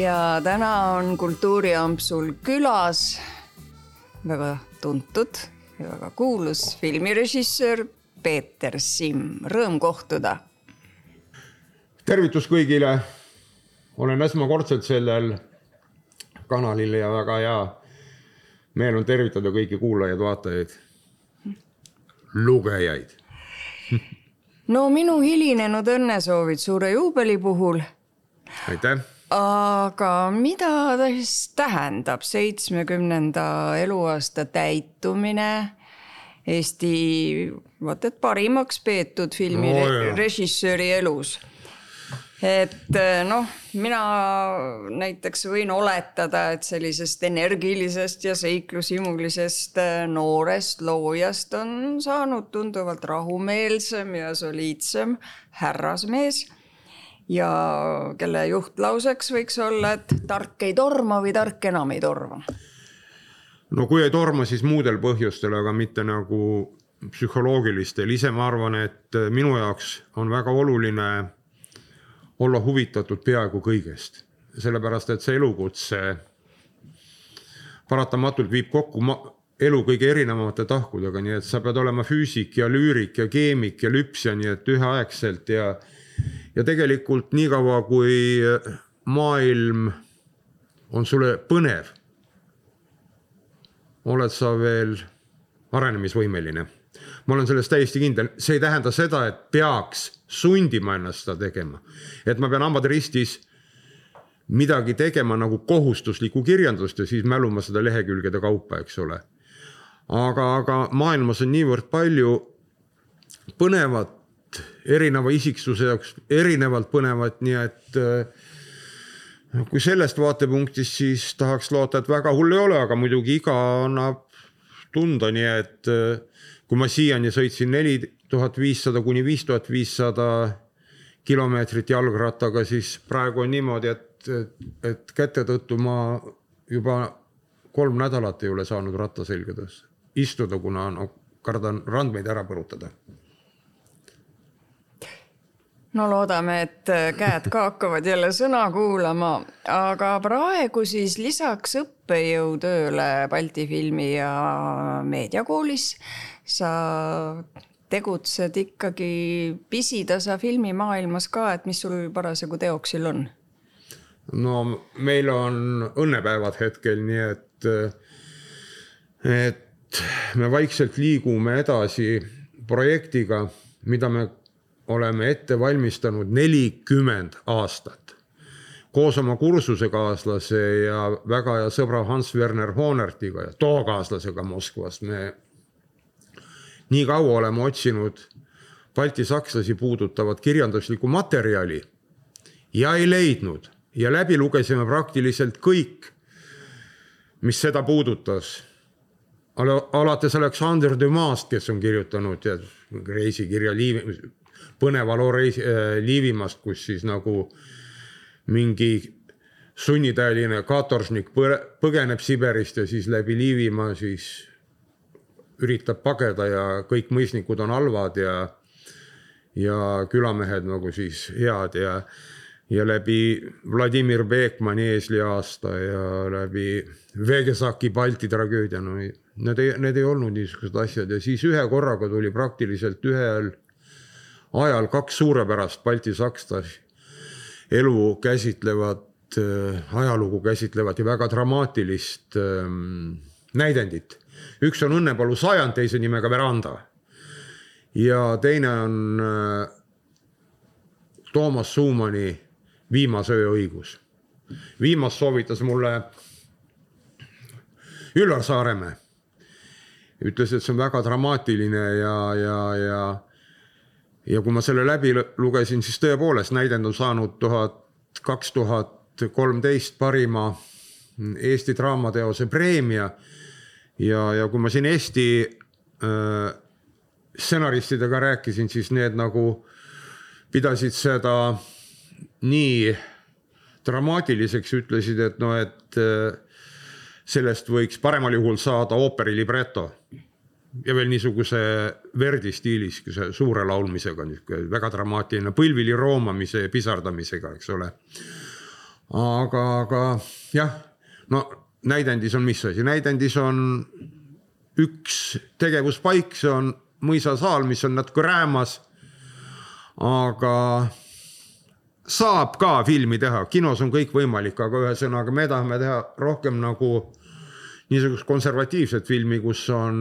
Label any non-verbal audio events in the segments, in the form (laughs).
ja täna on Kultuuriampsul külas väga tuntud ja väga kuulus filmirežissöör Peeter Simm, rõõm kohtuda. tervitus kõigile. olen esmakordselt sellel kanalil ja väga hea meel on tervitada kõiki kuulajaid-vaatajaid, lugejaid no minu hilinenud õnnesoovid suure juubeli puhul. aitäh. Aga mida ta siis tähendab seitsmekümnenda eluaasta täitumine? Eesti vaat et parimaks peetud filmirežissööri oh, elus et noh, mina näiteks võin oletada, et sellisest energilisest ja seiklushimulisest eh, noorest loojast on saanud tunduvalt rahumeelsem ja soliidsem härrasmees. Ja kelle juhtlauseks võiks olla, et tark ei torma või tark enam ei torma. no kui ei torma, siis muudel põhjustel, aga mitte nagu psühholoogilistel, ise ma arvan, et minu jaoks on väga oluline olla huvitatud peaaegu kõigest, sellepärast et see elukutse paratamatult viib kokku elu kõige erinevamate tahkudega, nii et sa pead olema füüsik ja lüürik ja keemik ja lüpsja, nii et üheaegselt ja ja tegelikult niikaua, kui maailm on sulle põnev, oled sa veel arenemisvõimeline ma olen selles täiesti kindel, see ei tähenda seda, et peaks sundima ennast seda tegema. et ma pean hambad ristis midagi tegema nagu kohustuslikku kirjandust ja siis mäluma seda lehekülgede kaupa, eks ole. aga, aga maailmas on niivõrd palju põnevat, erineva isiksuse jaoks erinevalt põnevat, nii et äh, kui sellest vaatepunktist, siis tahaks loota, et väga hull ei ole, aga muidugi iga annab tunda, nii et äh, kui ma siiani sõitsin neli tuhat viissada kuni viis tuhat viissada kilomeetrit jalgrattaga, siis praegu on niimoodi, et, et käte tõttu ma juba kolm nädalat ei ole saanud ratta selga tõsta, istuda, kuna no kardan randmeid ära põrutada no loodame, et käed ka hakkavad jälle sõna kuulama, aga praegu siis lisaks õppejõutööle Balti Filmi ja Meediakoolis sa tegutsed ikkagi pisitasa filmimaailmas ka, et mis sul parasjagu teoksil on? no meil on õnnepäevad hetkel, nii et, et me vaikselt liigume edasi projektiga, mida me oleme ette valmistanud nelikümmend aastat. koos oma kursusekaaslase ja väga hea sõbra Hans Werner Honertiga ja tookaaslasega Moskvast me nii kaua oleme otsinud baltisakslasi puudutavat kirjanduslikku materjali ja ei leidnud ja läbi lugesime praktiliselt kõik, mis seda puudutas. alates Aleksander Dumas'st, kes on kirjutanud reisikirja põneva loo reisi äh, Liivimaast, kus siis nagu mingi sunnitäieline katoršnik põgeneb Siberist ja siis läbi Liivimaa siis üritab pageda ja kõik mõisnikud on halvad ja, ja külamehed nagu siis head ja, ja läbi Vladimir Beekmani Eesli aasta ja läbi Vegesaki Balti tragöödia, no need ei, need ei olnud niisugused asjad. Ja siis ühe korraga tuli praktiliselt ühel ajal kaks suurepärast baltisakslasi elu käsitlevat äh,, ajalugu käsitlevat ja väga dramaatilist äh, näidendit üks on Õnnepalu sajand teise nimega Veranda. ja teine on äh, Toomas Suumani Viimase öö õigus. viimast soovitas mulle Üllar Saaremäe. ütles, et see on väga dramaatiline ja, ja, ja, ja kui ma selle läbi lugesin, siis tõepoolest näidend on saanud tuhat, kaks tuhat kolmteist parima Eesti draamateose preemia ja, ja kui ma siin Eesti äh, stsenaristidega rääkisin, siis need nagu pidasid seda nii dramaatiliseks, ütlesid, et noh, et äh, sellest võiks paremal juhul saada ooperi libreto. Ja veel niisuguse Verdi stiilis, suure laulmisega, niisugune väga dramaatiline, põlvili roomamise ja pisardamisega, eks ole. aga, aga jah, no näidendis on mis asi, näidendis on üks tegevuspaik, see on mõisasaal, mis on natuke räämas. aga saab ka filmi teha, kinos on kõik võimalik, aga ühesõnaga me tahame teha rohkem nagu niisugust konservatiivset filmi, kus on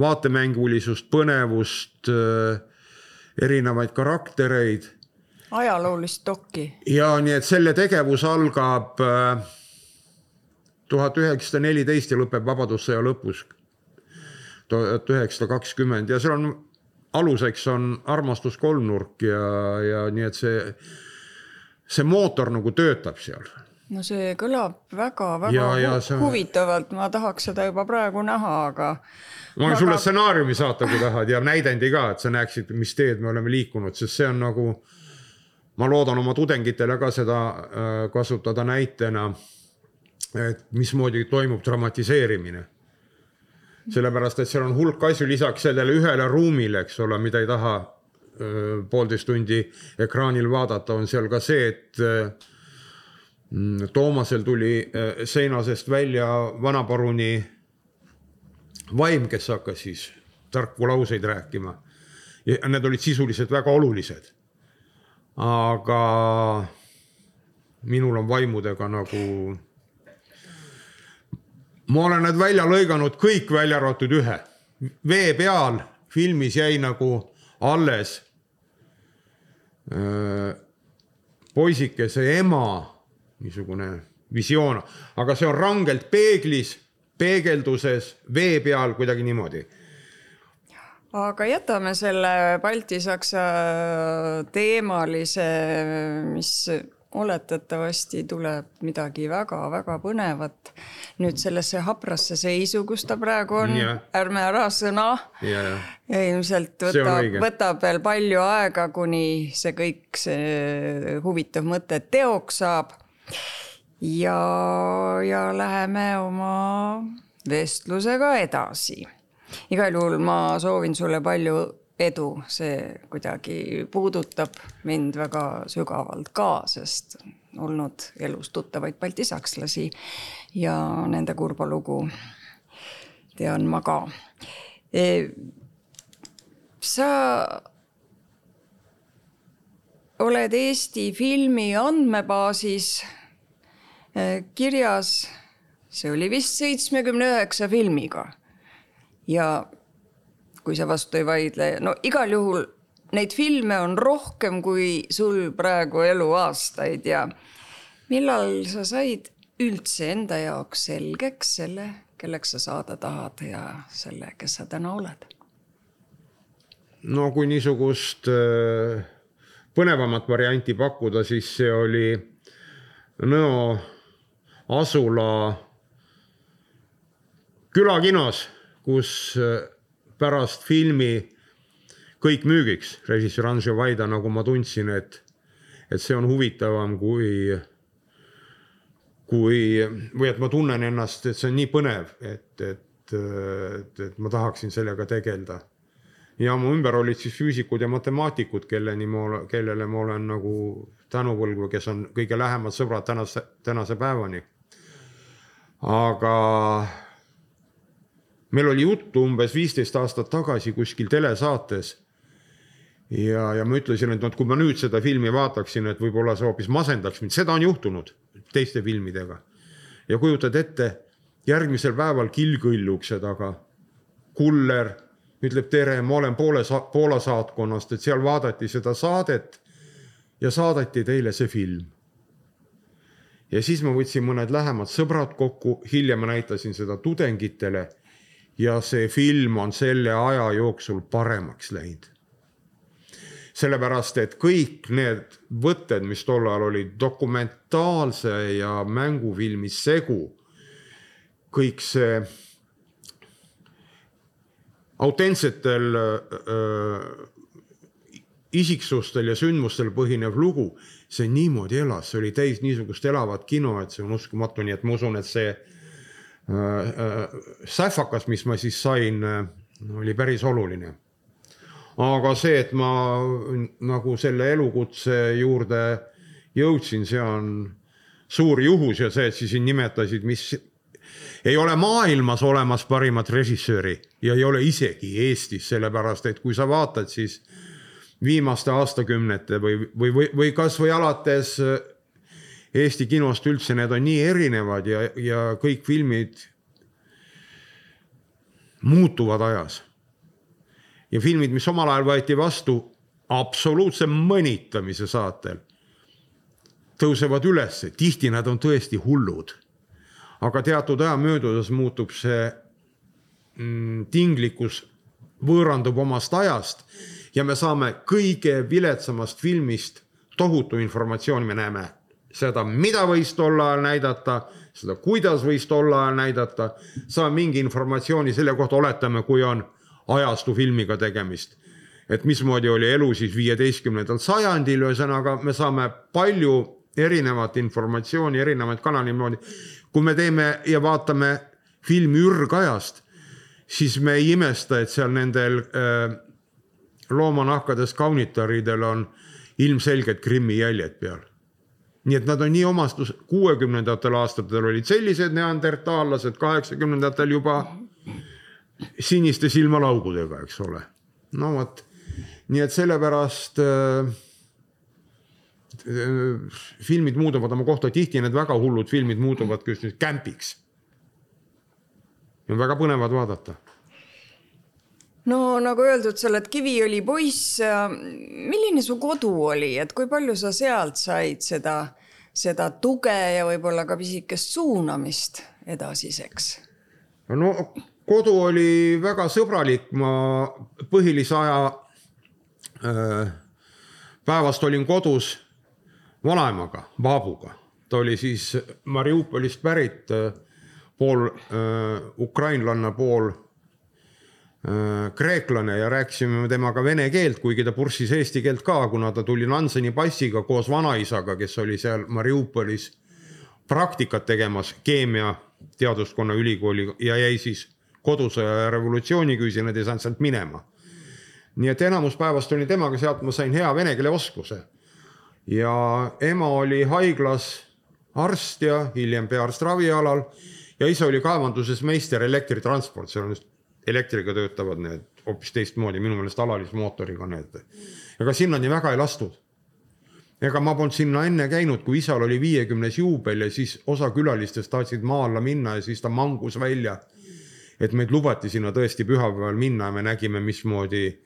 vaatemängulisust, põnevust, erinevaid karaktereid ajaloolist dokki. ja nii, et selle tegevus algab äh, tuhat üheksasada neliteist ja lõpeb Vabadussõja lõpus. tuhat üheksasada kakskümmend ja seal on aluseks on armastus kolmnurk ja, ja nii, et see, see mootor nagu töötab seal no see kõlab väga-väga huvitavalt, ma tahaks seda juba praegu näha, aga. ma võin aga... sulle stsenaariumi saata, kui tahad ja näidendi ka, et sa näeksid, mis teed me oleme liikunud, sest see on nagu ma loodan oma tudengitele ka seda äh, kasutada näitena, et mismoodi toimub dramatiseerimine. sellepärast, et seal on hulk asju lisaks sellele ühele ruumile, eks ole, mida ei taha äh, poolteist tundi ekraanil vaadata, on seal ka see, et äh, Toomasel tuli seina seest välja vanaparuni vaim, kes hakkas siis tarku lauseid rääkima. ja need olid sisuliselt väga olulised aga minul on vaimudega nagu. ma olen need välja lõiganud kõik välja arvatud ühe. vee peal filmis jäi nagu alles äh, poisikese ema niisugune visioon, aga see on rangelt peeglis, peegelduses, vee peal kuidagi niimoodi aga jätame selle baltisaksa teemalise, mis oletatavasti tuleb midagi väga-väga põnevat. nüüd sellesse haprasse seisu, kus ta praegu on, ärme ära sõna. ilmselt võtab, võtab veel palju aega, kuni see kõik, see huvitav mõte teoks saab. Ja, ja läheme oma vestlusega edasi igal juhul ma soovin sulle palju edu, see kuidagi puudutab mind väga sügavalt ka, sest olnud elus tuttavaid baltisakslasi ja nende kurba lugu tean ma ka e,. sa oled Eesti filmi andmebaasis kirjas, see oli vist seitsmekümne üheksa filmiga ja kui sa vastu ei vaidle, no igal juhul neid filme on rohkem kui sul praegu eluaastaid ja millal sa said üldse enda jaoks selgeks selle, kelleks sa saada tahad ja selle, kes sa täna oled? no kui niisugust äh, põnevamat varianti pakkuda, siis see oli Nõo asula külakinos kus äh, pärast filmi kõik müügiks, režissöör Anžel Vaida, nagu ma tundsin, et, et see on huvitavam kui, kui, või et ma tunnen ennast, et see on nii põnev, et, et, et, et ma tahaksin sellega tegeleda. ja mu ümber olid siis füüsikud ja matemaatikud, kelleni ma, kellele ma olen nagu tänuvõlgu, kes on kõige lähemad sõbrad tänase, tänase päevani. Aga meil oli juttu umbes viisteist aastat tagasi kuskil telesaates. ja, ja ma ütlesin, et noh, kui ma nüüd seda filmi vaataksin, et võib-olla see hoopis masendaks mind, seda on juhtunud teiste filmidega. ja kujutad ette, järgmisel päeval kilgõll ukse taga. kuller ütleb tere, ma olen poole sa-, Poola saatkonnast, et seal vaadati seda saadet ja saadeti teile see film ja siis ma võtsin mõned lähemad sõbrad kokku, hiljem ma näitasin seda tudengitele ja see film on selle aja jooksul paremaks läinud. sellepärast, et kõik need võtted, mis tol ajal olid dokumentaalse ja mängufilmi segu, kõik see autentsetel öö, isiksustel ja sündmustel põhinev lugu, see niimoodi elas, see oli täis niisugust elavat kino, et see on uskumatu, nii et ma usun, et see Äh, äh, sähvakas, mis ma siis sain, äh, oli päris oluline. aga see, et ma nagu selle elukutse juurde jõudsin, see on suur juhus ja see, et sa siin nimetasid, mis ei ole maailmas olemas parimat režissööri ja ei ole isegi Eestis, sellepärast et kui sa vaatad, siis viimaste aastakümnete või, või, või, või kasvõi alates Eesti kinost üldse, need on nii erinevad ja, ja kõik filmid muutuvad ajas. ja filmid, mis omal ajal võeti vastu absoluutse mõnitamise saatel, tõusevad ülesse, tihti nad on tõesti hullud. aga teatud aja möödudes muutub see mm, tinglikkus, võõrandub omast ajast ja me saame kõige viletsamast filmist tohutu informatsiooni, me näeme seda, mida võis tol ajal näidata, seda, kuidas võis tol ajal näidata, saame mingi informatsiooni selle kohta, oletame, kui on ajastu filmiga tegemist. et mismoodi oli elu siis viieteistkümnendal sajandil, ühesõnaga me saame palju erinevat informatsiooni, erinevaid kanaleid moodi. kui me teeme ja vaatame filmi ürgajast, siis me ei imesta, et seal nendel äh, loomanahkades kaunitaridel on ilmselged Krimmi jäljed peal nii et nad on nii omastus, kuuekümnendatel aastatel olid sellised neandertaallased, kaheksakümnendatel juba siniste silmalaugudega, eks ole. no vot, nii et sellepärast äh, filmid muutuvad oma kohta, tihti need väga hullud filmid muutuvadki just nüüd kämpiks. on väga põnevad vaadata no nagu öeldud, sa oled Kiviõli poiss. milline su kodu oli, et kui palju sa sealt said seda, seda tuge ja võib-olla ka pisikest suunamist edasiseks? no kodu oli väga sõbralik, ma põhilise aja äh, päevast olin kodus vanaemaga, Baabuga, ta oli siis Mariupolist pärit, äh, pool äh, ukrainlanna, pool Äh, kreeklane ja rääkisime temaga vene keelt, kuigi ta purssis eesti keelt ka, kuna ta tuli Nanseni passiga koos vanaisaga, kes oli seal Mariupolis praktikat tegemas keemiateaduskonna ülikooli ja jäi siis kodusõja ja revolutsiooni küüsi, nad ei saanud sealt minema. nii et enamus päevast olin temaga, sealt ma sain hea vene keele oskuse. ja ema oli haiglas arst ja hiljem peaarst ravialal ja isa oli kaevanduses meister elektritransport, seal on just elektriga töötavad need hoopis teistmoodi, minu meelest alalismootoriga need. ega sinnani väga ei lastud. ega ma polnud sinna enne käinud, kui isal oli viiekümnes juubel ja siis osa külalistest tahtsid maa alla minna ja siis ta mangus välja. et meid lubati sinna tõesti pühapäeval minna ja me nägime, mismoodi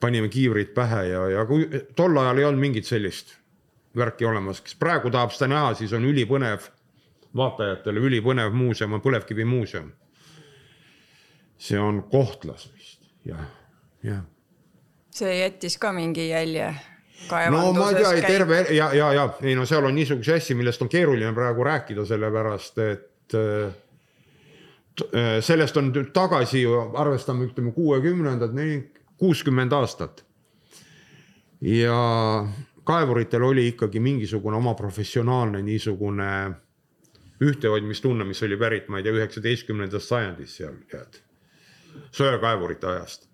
panime kiivrid pähe ja, ja kui tol ajal ei olnud mingit sellist värki olemas, kes praegu tahab seda näha, siis on ülipõnev, vaatajatele ülipõnev muuseum on Põlevkivimuuseum see on Kohtlas vist, jah, jah. see jättis ka mingi jälje? no ma ei tea, terve ja, ja, ja ei no seal on niisuguseid asju, millest on keeruline praegu rääkida, sellepärast et äh, sellest on nüüd tagasi arvestame, ütleme kuuekümnendad, kuuskümmend aastat. ja kaevuritel oli ikkagi mingisugune oma professionaalne niisugune ühtehoidmistunne, mis oli pärit, ma ei tea, üheksateistkümnendast sajandist seal tead söekaevurite ajast.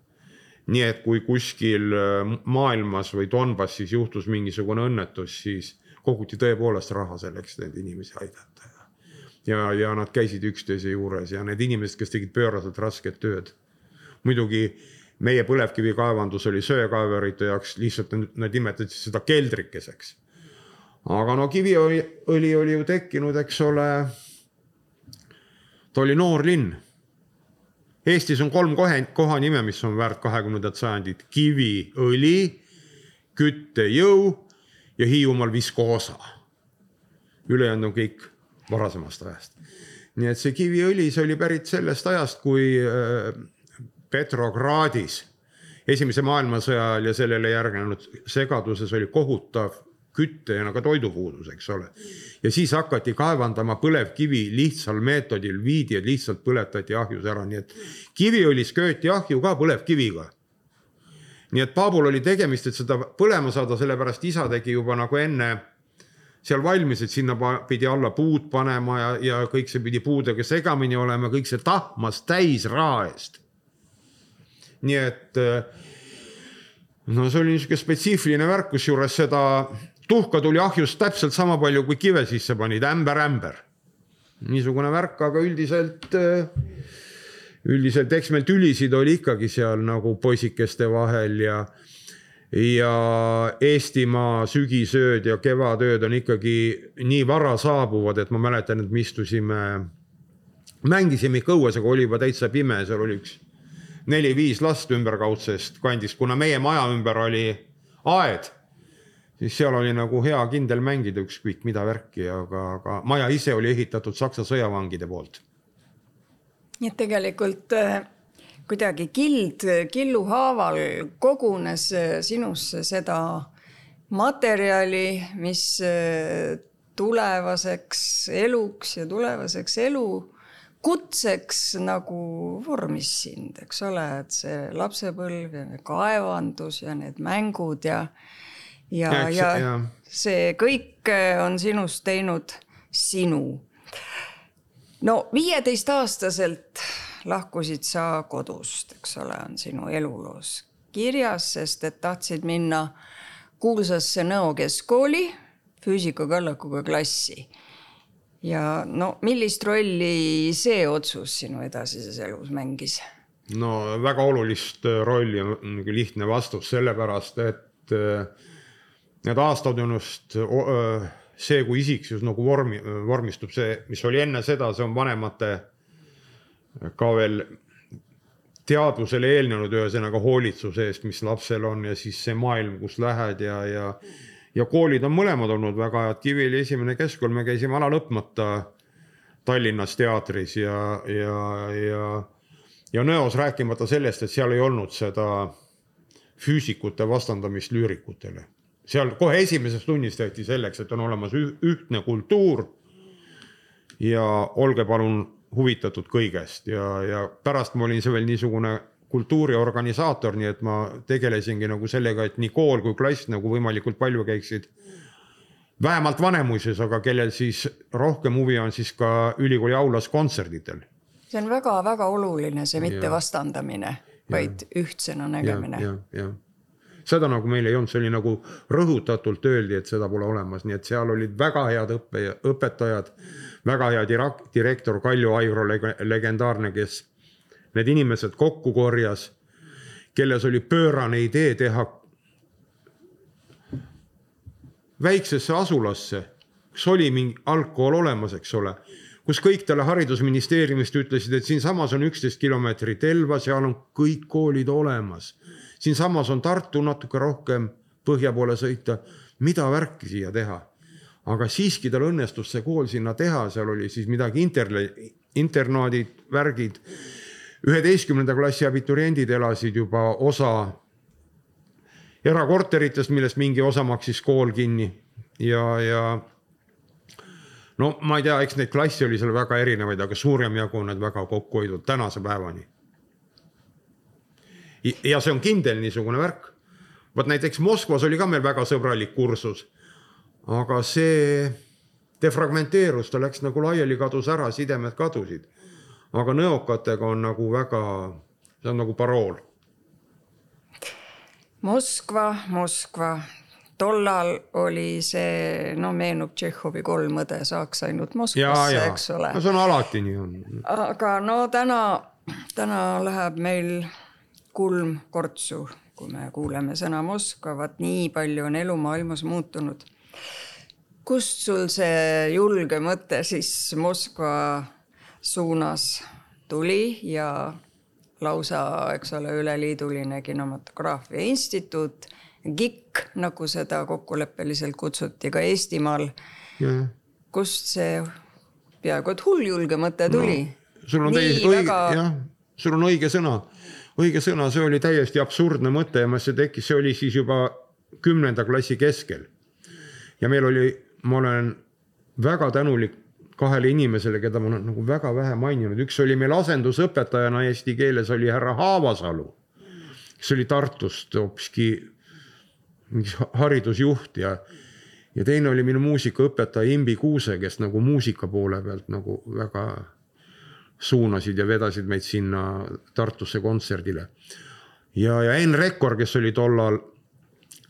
nii et kui kuskil äh, maailmas või Donbassis juhtus mingisugune õnnetus, siis koguti tõepoolest raha selleks, et neid inimesi aidata ja. ja, ja nad käisid üksteise juures ja need inimesed, kes tegid pööraselt rasket tööd. muidugi meie põlevkivikaevandus oli söekaevurite jaoks lihtsalt, nad nimetasid seda keldrikeseks. aga no kiviõli oli ju tekkinud, eks ole. ta oli noor linn Eestis on kolm kohe, kohanime, mis on väärt kahekümnendat sajandit, kivi, õli, küttejõu ja Hiiumaal viskoosa. ülejäänud on kõik varasemast ajast. nii et see kiviõli, see oli pärit sellest ajast, kui äh, Petrogradis esimese maailmasõja ajal ja sellele järgnenud segaduses oli kohutav kütte ja ka toidupuudus, eks ole. ja siis hakati kaevandama põlevkivi lihtsal meetodil, viidi, lihtsalt põletati ahjus ära, nii et kiviõlis kööti ahju ka põlevkiviga. nii et Paabul oli tegemist, et seda põlema saada, sellepärast isa tegi juba nagu enne seal valmis, et sinna pidi alla puud panema ja, ja kõik see pidi puudega segamini olema, kõik see tahmas täis raha eest. nii et no see oli niisugune spetsiifiline värk, kusjuures seda tuhka tuli ahjust täpselt sama palju, kui kive sisse panid, ämber-ämber. niisugune värk, aga üldiselt, üldiselt eks meil tülisid oli ikkagi seal nagu poisikeste vahel ja ja Eestimaa sügisööd ja kevadööd on ikkagi nii vara saabuvad, et ma mäletan, et me istusime, mängisime ikka õues, aga oli juba täitsa pime, seal oli üks neli-viis last ümberkaudsest kandist, kuna meie maja ümber oli aed siis seal oli nagu hea kindel mängida ükskõik mida värki, aga, aga maja ise oli ehitatud Saksa sõjavangide poolt. nii et tegelikult äh, kuidagi kild killu haaval kogunes äh, sinusse seda materjali, mis äh, tulevaseks eluks ja tulevaseks elu kutseks nagu vormis sind, eks ole, et see lapsepõlv ja kaevandus ja need mängud ja ja, ja, ja, see kõik äh, on sinust teinud sinu. no viieteistaastaselt lahkusid sa kodust, eks ole, on sinu eluloos kirjas, sest et tahtsid minna kuulsasse Nõo keskkooli füüsikakallakuga klassi. ja no millist rolli see otsus sinu edasises elus mängis? no väga olulist rolli on lihtne vastus, sellepärast et äh, need aastad on just see, kui isiksus nagu vormi, vormistub, see, mis oli enne seda, see on vanemate ka veel teadvusele eelnenud, ühesõnaga hoolitsuse eest, mis lapsel on ja siis see maailm, kus lähed ja, ja ja koolid on mõlemad olnud väga head, Kiviõli esimene keskkool, me käisime ala lõpmata Tallinnas teatris ja, ja, ja ja Nõos rääkimata sellest, et seal ei olnud seda füüsikute vastandamist lüürikutele seal kohe esimeses tunnis tehti selleks, et on olemas ühtne kultuur. ja olge palun huvitatud kõigest ja, ja pärast ma olin see veel niisugune kultuuriorganisaator, nii et ma tegelesingi nagu sellega, et nii kool kui klass nagu võimalikult palju käiksid vähemalt Vanemuises, aga kellel siis rohkem huvi on, siis ka ülikooli aulas kontserditel. see on väga-väga oluline, see mitte ja. vastandamine, vaid ja. ühtsena nägemine. jah, jah seda nagu meil ei olnud, see oli nagu rõhutatult öeldi, et seda pole olemas, nii et seal olid väga head õppe, õpetajad, väga hea direktor Kalju Aivro, legendaarne, kes need inimesed kokku korjas, kelles oli pöörane idee teha väiksesse asulasse, kus oli mingi algkool olemas, eks ole, kus kõik talle haridusministeeriumist ütlesid, et siinsamas on üksteist kilomeetrit Elva, seal on kõik koolid olemas siinsamas on Tartu natuke rohkem põhja poole sõita, mida värki siia teha. aga siiski tal õnnestus see kool sinna teha, seal oli siis midagi interle-, internaadid, värgid. üheteistkümnenda klassi abituriendid elasid juba osa erakorteritest, millest mingi osa maksis kool kinni ja, ja no ma ei tea, eks neid klasse oli seal väga erinevaid, aga suurem jagu on need väga kokku hoidnud tänase päevani ja see on kindel niisugune värk. vot näiteks Moskvas oli ka meil väga sõbralik kursus. aga see defragmenteerus, ta läks nagu laiali, kadus ära, sidemed kadusid. aga nõokatega on nagu väga, see on nagu parool. Moskva, Moskva, tollal oli see, no meenub Tšehhovi kolm õde, saaks ainult Moskvasse, eks ole. no see on alati nii on. aga no täna, täna läheb meil kulm kortsu, kui me kuuleme sõna Moskva, vaat nii palju on elu maailmas muutunud. kust sul see julge mõte siis Moskva suunas tuli ja lausa, eks ole, üleliiduline kinematograafia instituut, GIK, nagu seda kokkuleppeliselt kutsuti ka Eestimaal. kust see peaaegu et hulljulge mõte tuli no,? sul on täiesti õige väga..., jah, sul on õige sõna õige sõna, see oli täiesti absurdne mõte ja see tekkis, see oli siis juba kümnenda klassi keskel. ja meil oli, ma olen väga tänulik kahele inimesele, keda ma olen nagu väga vähe maininud, üks oli meil asendusõpetajana eesti keeles oli härra Haavasalu, kes oli Tartust hoopiski mingi haridusjuht ja, ja teine oli minu muusikaõpetaja Imbi Kuuse, kes nagu muusika poole pealt nagu väga suunasid ja vedasid meid sinna Tartusse kontserdile. ja, ja Enn Rekkor, kes oli tollal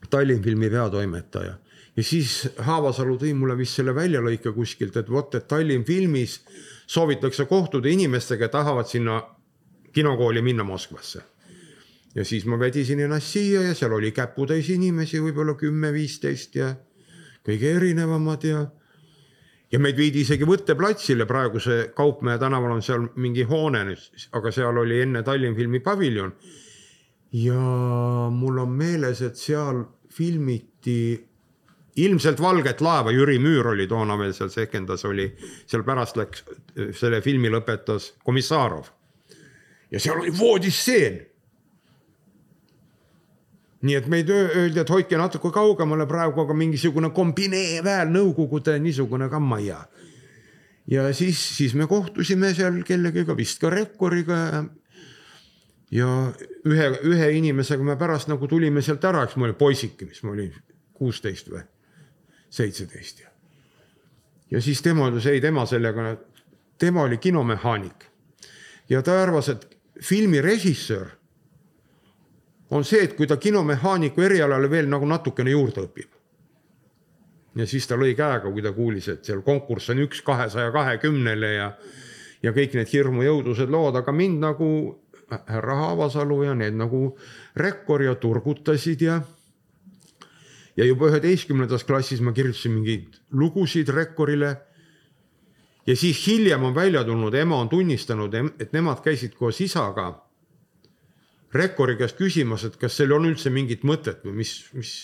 Tallinnfilmi peatoimetaja, ja siis Haavasalu tõi mulle vist selle väljalõike kuskilt, et vot, et Tallinn filmis soovitakse kohtuda inimestega, tahavad sinna kinokooli minna Moskvasse. ja siis ma vädisin ennast siia ja seal oli käputäis inimesi, võib-olla kümme-viisteist ja kõige erinevamad ja ja meid viidi isegi võtteplatsile, praeguse Kaupmehe tänaval on seal mingi hoone nüüd, aga seal oli enne Tallinn filmi paviljon. ja mul on meeles, et seal filmiti ilmselt Valget laeva, Jüri Müür oli toona veel seal sekendas, oli seal pärast läks, selle filmi lõpetas Komissarov. ja seal oli voodisstseen nii et meid öeldi, et hoidke natuke kaugemale praegu, aga mingisugune kombinee väel Nõukogude niisugune kammaia. ja siis, siis me kohtusime seal kellegiga, vist ka Rekkoriga. ja ühe, ühe inimesega me pärast nagu tulime sealt ära, eks ma olin poisike, mis ma olin kuusteist või seitseteist ja. ja siis tema ütles, ei tema sellega, tema oli kinomehaanik ja ta arvas, et filmi režissöör on see, et kui ta kinomehaaniku erialale veel nagu natukene juurde õpib. ja siis ta lõi käega, kui ta kuulis, et seal konkurss on üks kahesaja kahekümnele ja, ja kõik need hirmujõudlused lood, aga mind nagu härra Haavasalu ja need nagu Rekkor ja turgutasid ja. ja juba üheteistkümnendas klassis ma kirjutasin mingeid lugusid Rekkorile. ja siis hiljem on välja tulnud, ema on tunnistanud, et nemad käisid koos isaga Rekkori käest küsimas, et kas seal on üldse mingit mõtet või mis, mis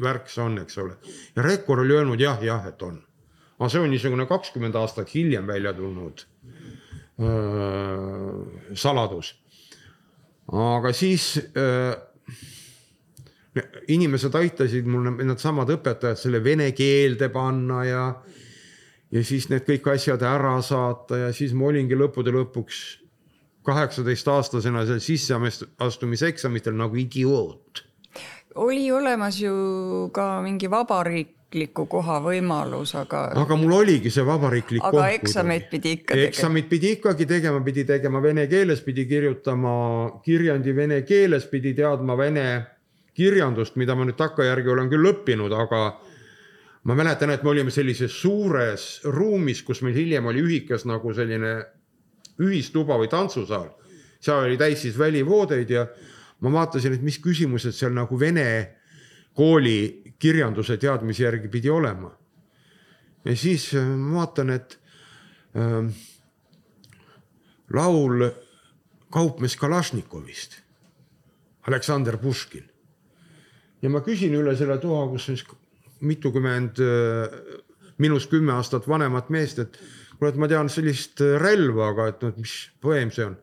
värk see on, eks ole. ja Rekkor oli öelnud jah, jah, et on. aga see on niisugune kakskümmend aastat hiljem välja tulnud öö, saladus. aga siis öö, inimesed aitasid mul, needsamad õpetajad selle vene keelde panna ja, ja siis need kõik asjad ära saata ja siis ma olingi lõppude lõpuks kaheksateistaastasena seal sisseastumiseksamitel nagu idioot. oli olemas ju ka mingi vabariikliku koha võimalus, aga. aga mul oligi see vabariiklik aga koht. aga eksameid pidi ikka tegema. eksamit pidi ikkagi tegema, pidi tegema vene keeles, pidi kirjutama kirjandi vene keeles, pidi teadma vene kirjandust, mida ma nüüd takkajärgi olen küll õppinud, aga ma mäletan, et me olime sellises suures ruumis, kus meil hiljem oli ühikas nagu selline ühistuba või tantsusaal. seal oli täis siis välivoodeid ja ma vaatasin, et mis küsimused seal nagu vene kooli kirjanduse teadmise järgi pidi olema. ja siis äh, ma vaatan, et äh, laul kaupmees Kalašnikovist, Aleksander Puškin. ja ma küsin üle selle toa, kus siis mitukümmend äh, minust kümme aastat vanemat meest, et kuule, et ma tean sellist äh, relva, aga et noh, et mis poeem see on.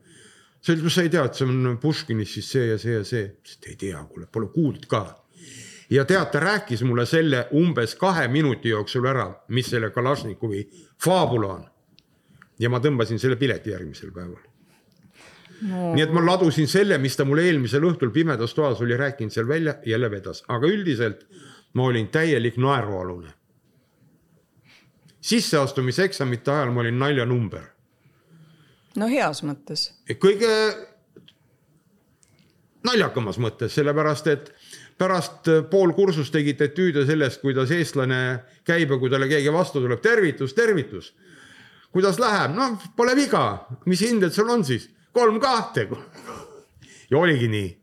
see ütleb, sa ei tea, et see on Puškinis siis see ja see ja see. ei tea, kuule, pole kuulnud ka. ja tead, ta rääkis mulle selle umbes kahe minuti jooksul ära, mis selle Kalašnikovi faabula on. ja ma tõmbasin selle pileti järgmisel päeval no.. nii et ma ladusin selle, mis ta mulle eelmisel õhtul pimedas toas oli rääkinud seal välja, jälle vedas, aga üldiselt ma olin täielik naerualune sisseastumiseksamite ajal ma olin naljanumber. no heas mõttes. kõige naljakamas mõttes, sellepärast et pärast pool kursust tegid etüüde sellest, kuidas eestlane käib ja kui talle keegi vastu tuleb, tervitus, tervitus. kuidas läheb, noh, pole viga, mis hinded sul on siis, kolm kahte. (laughs) ja oligi nii.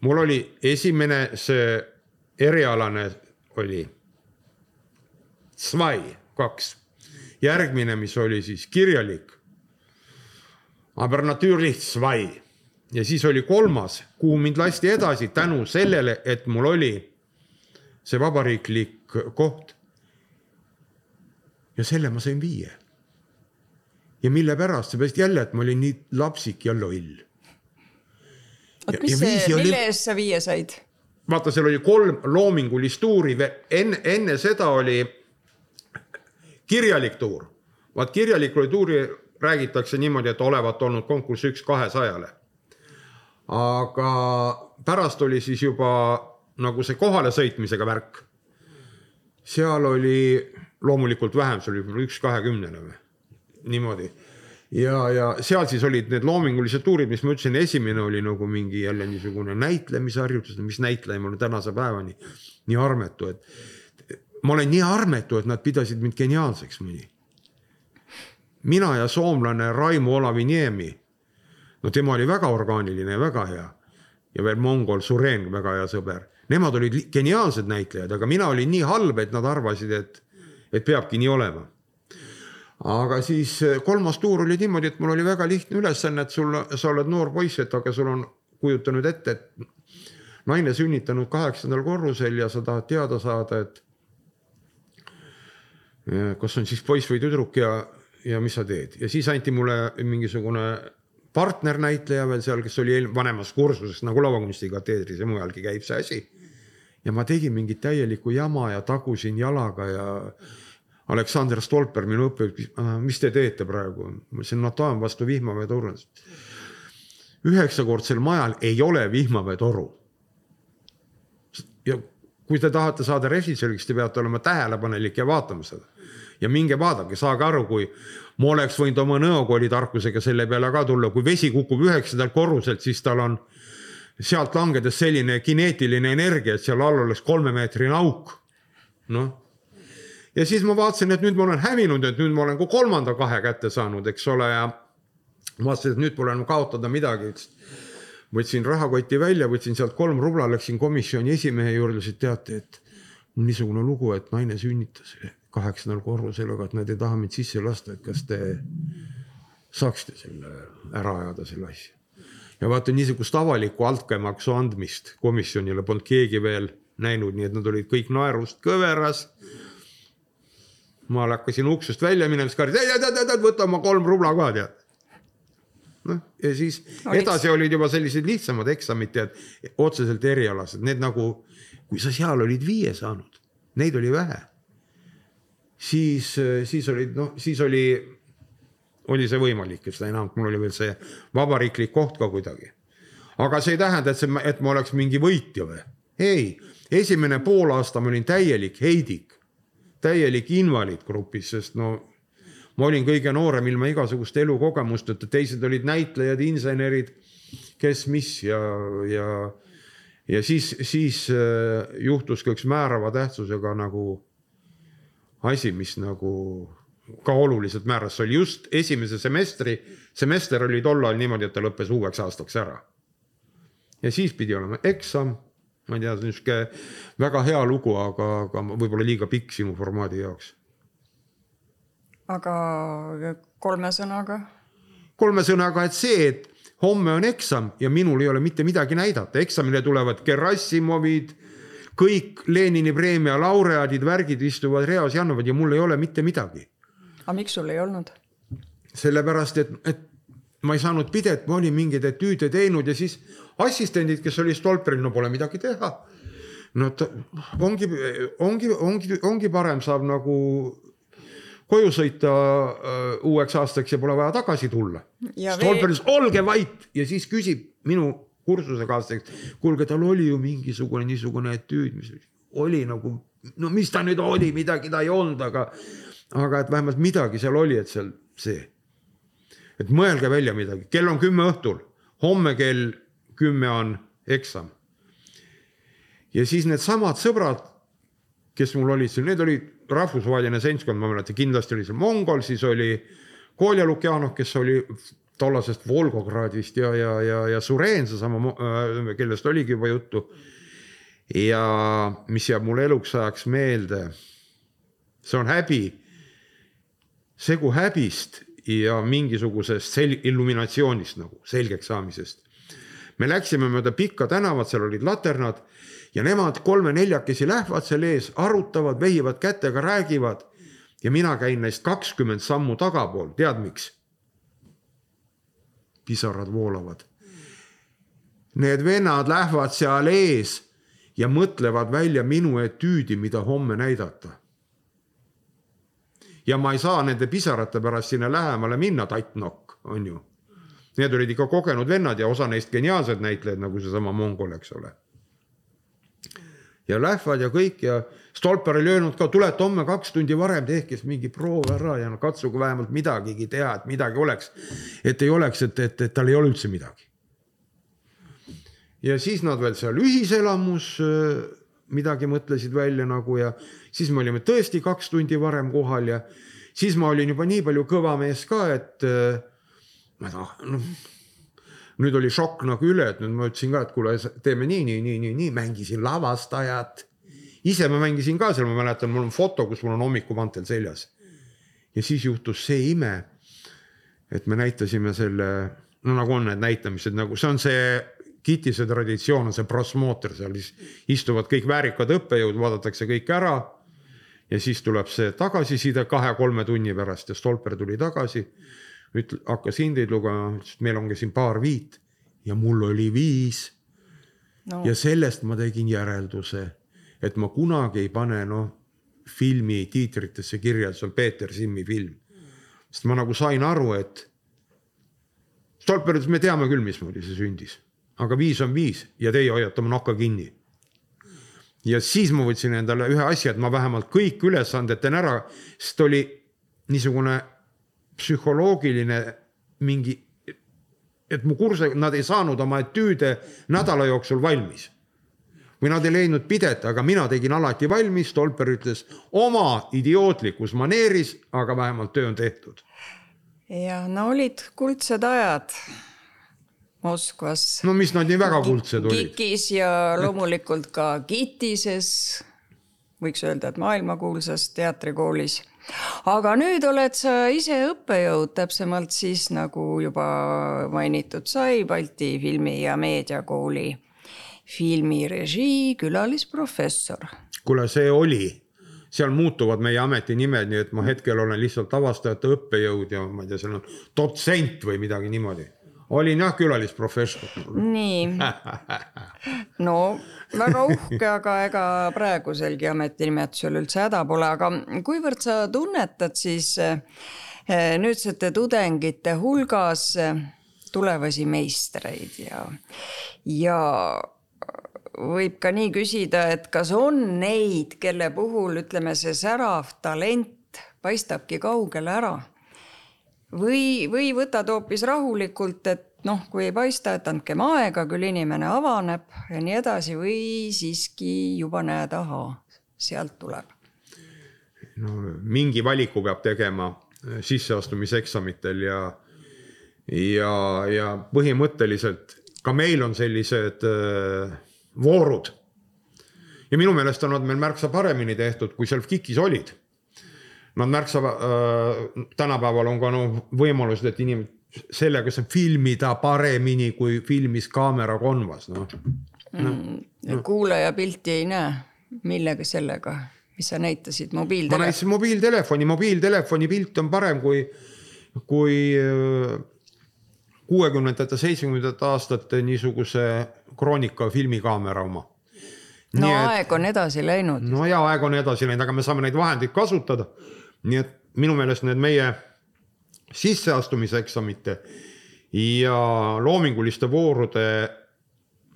mul oli esimene see erialane oli svai kaks. järgmine, mis oli siis kirjalik. Ja siis oli kolmas, kuhu mind lasti edasi tänu sellele, et mul oli see vabariiklik koht. ja selle ma sain viie. ja mille pärast, seepärast jälle, et ma olin nii lapsik ja loll. oot, mis see, mille eest sa viie said? vaata, seal oli kolm loomingulist tuuri, enne, enne seda oli kirjalik tuur, vaat kirjalikule tuuri räägitakse niimoodi, et olevat olnud konkurss üks kahesajale. aga pärast oli siis juba nagu see kohalesõitmisega värk. seal oli loomulikult vähem, see oli võib-olla üks kahekümnene või niimoodi ja, ja seal siis olid need loomingulised tuurid, mis ma ütlesin, esimene oli nagu mingi jälle niisugune näitlemisharjutus, mis näitleja mul tänase päevani nii armetu, et ma olen nii armetu, et nad pidasid mind geniaalseks mõni. mina ja soomlane Raimo Olaviniemi, no tema oli väga orgaaniline ja väga hea ja veel mongol Suren, väga hea sõber. Nemad olid geniaalsed näitlejad, aga mina olin nii halb, et nad arvasid, et, et peabki nii olema. aga siis kolmas tuur oli niimoodi, et mul oli väga lihtne ülesanne, et sul, sa oled noor poiss, et aga sul on, kujuta nüüd ette, et naine sünnitanud kaheksandal korrusel ja sa tahad teada saada, et kas on siis poiss või tüdruk ja, ja mis sa teed ja siis anti mulle mingisugune partnernäitleja veel seal, kes oli vanemas kursuses nagu lavakunstikateedris ja mujalgi käib see asi. ja ma tegin mingit täielikku jama ja tagusin jalaga ja Aleksander Stolper, minu õppejõud, mis te teete praegu? ma ütlesin, no tahan vastu vihmaveetoru. üheksakordsel majal ei ole vihmaveetoru. ja kui te tahate saada režissööriks, te peate olema tähelepanelik ja vaatama seda. Ja minge vaadake, saage aru, kui ma oleks võinud oma nõokooli tarkusega selle peale ka tulla, kui vesi kukub üheksandalt korruselt, siis tal on sealt langedes selline kineetiline energia, et seal all oleks kolmemeetrine auk. noh, ja siis ma vaatasin, et nüüd ma olen hävinud, et nüüd ma olen ka kolmanda kahe kätte saanud, eks ole, ja vaatasin, et nüüd pole enam kaotada midagi, võtsin rahakoti välja, võtsin sealt kolm rubla, läksin komisjoni esimehe juurde, ütlesin, teate, et niisugune lugu, et naine sünnitas kaheksandal korrusel, aga et nad ei taha mind sisse lasta, et kas te saaksite selle ära ajada, selle asja. ja vaata niisugust avalikku altkäemaksu andmist komisjonile polnud keegi veel näinud, nii et nad olid kõik naerust kõveras. ma hakkasin uksest välja minema, siis karjusid, võta oma kolm rubla ka tead noh, ja siis Olid... edasi olid juba sellised lihtsamad eksamid, tead, otseselt erialased, need nagu, kui sa seal olid viie saanud, neid oli vähe. Siis, siis olid noh, siis oli, oli see võimalik seda enam, mul oli veel see vabariiklik koht ka kuidagi. aga see ei tähenda, et see, et ma oleks mingi võitja või, ei, esimene poolaasta ma olin täielik heidik, täielik invaliid grupis, sest no ma olin kõige noorem ilma igasuguste elukogemusteta, teised olid näitlejad, insenerid, kes mis ja, ja, ja siis, siis äh, juhtus ka üks määrava tähtsusega nagu asi, mis nagu ka oluliselt määras, see oli just esimese semestri, semester oli tol ajal niimoodi, et ta lõppes uueks aastaks ära. ja siis pidi olema eksam, ma ei tea, niisugune väga hea lugu, aga, aga võib-olla liiga pikk sinu formaadi jaoks aga kolme sõnaga? kolme sõnaga, et see, et homme on eksam ja minul ei ole mitte midagi näidata, eksamile tulevad Gerassimovid, kõik Lenini preemia laureaadid, värgid istuvad reas ja annavad ja mul ei ole mitte midagi. aga miks sul ei olnud? sellepärast, et, et ma ei saanud pidet, ma olin mingeid etüüde teinud ja siis assistendid, kes oli Stolperil, no pole midagi teha. no ta ongi, ongi, ongi, ongi parem saab nagu koju sõita uh, uueks aastaks ja pole vaja tagasi tulla. Stolperis olge vait ja siis küsib minu kursusekaaslasteks, kuulge, tal oli ju mingisugune niisugune etüüd, mis oli nagu, no mis ta nüüd oli, midagi ta ei olnud, aga, aga et vähemalt midagi seal oli, et seal see. et mõelge välja midagi, kell on kümme õhtul, homme kell kümme on eksam. ja siis needsamad sõbrad, kes mul olid seal, need olid rahvusvaheline seltskond, ma mäletan, kindlasti oli seal Mongol, siis oli Kolja Lukjanov, kes oli tollasest Volgogradist ja, ja, ja, ja Suren, seesama, äh, kellest oligi juba juttu. ja mis jääb mulle eluks ajaks meelde, see on häbi, segu häbist ja mingisugusest sel-, illuminatsioonist nagu, selgeks saamisest. me läksime mööda pikka tänavat, seal olid laternad ja nemad kolme-neljakesi lähevad seal ees, arutavad, vehivad kätega, räägivad. ja mina käin neist kakskümmend sammu tagapool, tead miks? Pisarad voolavad. Need vennad lähevad seal ees ja mõtlevad välja minu etüüdi, mida homme näidata. ja ma ei saa nende pisarate pärast sinna lähemale minna, tattnokk, on ju. Need olid ikka kogenud vennad ja osa neist geniaalsed näitlejad, nagu seesama Mongol, eks ole ja lähevad ja kõik ja Stolper oli öelnud ka, tulete homme kaks tundi varem, tehke siis mingi proov ära ja no katsuge vähemalt midagigi teha, et midagi oleks. et ei oleks, et, et, et tal ei ole üldse midagi. ja siis nad veel seal ühiselamus midagi mõtlesid välja nagu ja siis me olime tõesti kaks tundi varem kohal ja siis ma olin juba nii palju kõva mees ka, et äh, ma tahan, noh nüüd oli šokk nagu üle, et nüüd ma ütlesin ka, et kuule, teeme nii, nii, nii, nii, nii, mängisin lavastajat. Ise ma mängisin ka seal, ma mäletan, mul on foto, kus mul on hommikumantel seljas. ja siis juhtus see ime, et me näitasime selle, no nagu on need näitamised nagu see on see Kitise traditsioon on see prosmooter, seal siis istuvad kõik väärikad õppejõud, vaadatakse kõik ära. ja siis tuleb see tagasiside kahe-kolme tunni pärast ja Stolper tuli tagasi ütle, hakkas hindeid lugema, ütles, et meil ongi siin paar viit ja mul oli viis no.. ja sellest ma tegin järelduse, et ma kunagi ei pane noh filmi tiitritesse kirja, et see on Peeter Simmi film. sest ma nagu sain aru, et Stolper ütles, me teame küll, mismoodi see sündis, aga viis on viis ja teie hoiate oma nokka kinni. ja siis ma võtsin endale ühe asja, et ma vähemalt kõik ülesanded teen ära, sest oli niisugune psühholoogiline mingi, et mu kurse, nad ei saanud oma etüüde nädala jooksul valmis. Või nad ei leidnud pidet, aga mina tegin alati valmis, Stolper ütles oma idiootlikus maneeris, aga vähemalt töö on tehtud. ja no olid kuldsed ajad Moskvas. no mis nad nii väga kuldsed olid. KIK-is ja loomulikult ka Kitises, võiks öelda, et maailmakuulsas teatrikoolis aga nüüd oled sa ise õppejõud, täpsemalt siis nagu juba mainitud sai, Balti Filmi- ja Meediakooli filmirežii külalisprofessor. kuule, see oli, seal muutuvad meie ametinimed, nii et ma hetkel olen lihtsalt avastajate õppejõud ja ma ei tea, seal on dotsent või midagi niimoodi olin jah külalisprofessor. nii, (laughs) no väga uhke, aga ega praeguselgi ametinimetusel üldse häda pole, aga kuivõrd sa tunnetad siis eh, nüüdsete tudengite hulgas eh, tulevasi meistreid ja, ja võib ka nii küsida, et kas on neid, kelle puhul ütleme, see särav talent paistabki kaugele ära või, või võtad hoopis rahulikult, et noh, kui ei paista, et andkem aega, küll inimene avaneb ja nii edasi või siiski juba näed, ahaa, sealt tuleb. no mingi valiku peab tegema sisseastumiseksamitel ja, ja, ja põhimõtteliselt ka meil on sellised äh, voorud. ja minu meelest on nad meil märksa paremini tehtud, kui seal KIK-is olid. Nad märksa äh,, tänapäeval on ka no võimalused, et inimesed sellega saab filmida paremini, kui filmis kaamera konvas, noh. No, no.. kuulaja pilti ei näe, millega sellega, mis sa näitasid, mobiiltelefoni? ma näitasin mobiiltelefoni, mobiiltelefoni pilt on parem kui, kui äh, kuuekümnendate, seitsmekümnendate aastate niisuguse kroonika filmikaamera oma. no et, aeg on edasi läinud. no ja aeg on edasi läinud, aga me saame neid vahendeid kasutada nii et minu meelest need meie sisseastumiseksamite ja loominguliste voorude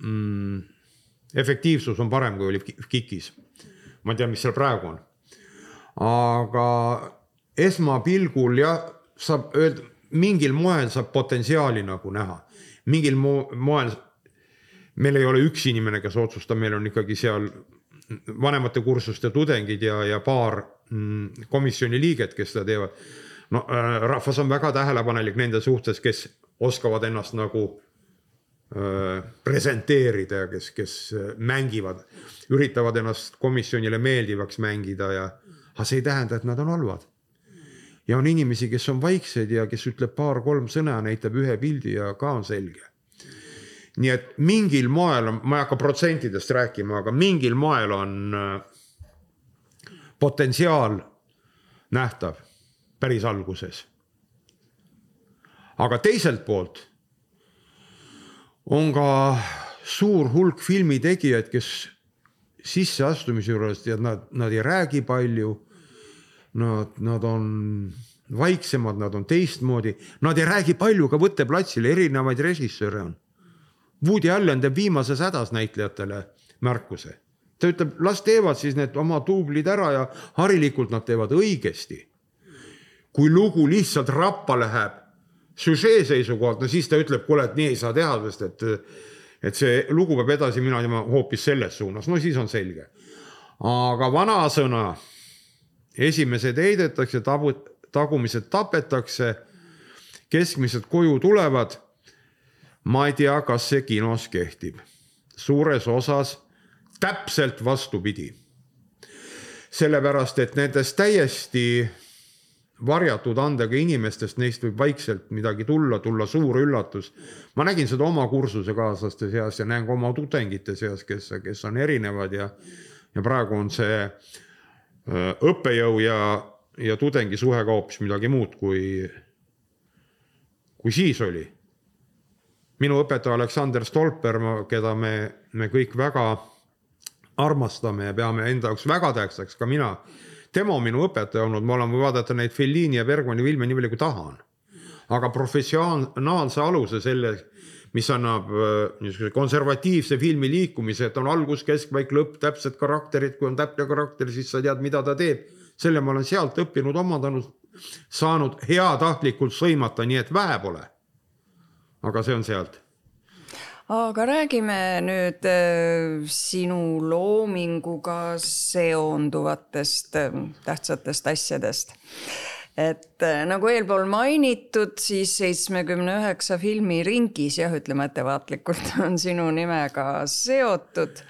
mm, efektiivsus on parem, kui oli KIK-is. ma ei tea, mis seal praegu on. aga esmapilgul jah, saab öelda, mingil moel saab potentsiaali nagu näha, mingil mo moel. meil ei ole üks inimene, kes otsustab, meil on ikkagi seal vanemate kursuste tudengid ja, ja paar mm, komisjoni liiget, kes seda teevad. no äh, rahvas on väga tähelepanelik nende suhtes, kes oskavad ennast nagu äh, presenteerida ja kes, kes äh, mängivad, üritavad ennast komisjonile meeldivaks mängida ja, aga see ei tähenda, et nad on halvad. Ja on inimesi, kes on vaiksed ja kes ütleb paar-kolm sõna, näitab ühe pildi ja ka on selge nii et mingil moel, ma ei hakka protsentidest rääkima, aga mingil moel on äh, potentsiaal nähtav päris alguses. aga teiselt poolt on ka suur hulk filmitegijaid, kes sisseastumise juures tead, nad, nad ei räägi palju. Nad, nad on vaiksemad, nad on teistmoodi, nad ei räägi palju ka võtteplatsil, erinevaid režissööre on Woody Allen teeb viimases hädas näitlejatele märkuse. ta ütleb, las teevad siis need oma duublid ära ja harilikult nad teevad õigesti. kui lugu lihtsalt rappa läheb süžee seisukohalt, no siis ta ütleb, kuule, et nii ei saa teha, sest et et see lugu peab edasi minema hoopis selles suunas, no siis on selge. aga vanasõna, esimesed heidetakse, tabu, tagumised tapetakse, keskmised koju tulevad. ma ei tea, kas see kinos kehtib. suures osas täpselt vastupidi. sellepärast, et nendest täiesti varjatud andega inimestest, neist võib vaikselt midagi tulla, tulla suur üllatus. ma nägin seda oma kursusekaaslaste seas ja näen ka oma tudengite seas, kes, kes on erinevad ja, ja praegu on see äh, õppejõu ja, ja tudengi suhe ka hoopis midagi muud, kui, kui siis oli. minu õpetaja Aleksander Stolper, keda me, me kõik väga armastame ja peame enda jaoks väga tähtsaks, ka mina tema on minu õpetaja olnud, ma olen võinud vaadata neid Fellini ja Bergmani filme nii palju kui tahan. aga professionaalse aluse selle, mis annab äh, niisuguse konservatiivse filmi liikumise, et on algus, keskpaik, lõpp, täpsed karakterid, kui on täpne karakter, siis sa tead, mida ta teeb. selle ma olen sealt õppinud, omandanud, saanud heatahtlikult sõimata, nii et vähe pole. aga see on sealt aga räägime nüüd äh, sinu loominguga seonduvatest äh, tähtsatest asjadest. Et äh, nagu eelpool mainitud, siis seitsmekümne üheksa filmi ringis, jah, ütleme ettevaatlikult, (laughs) on sinu nimega seotud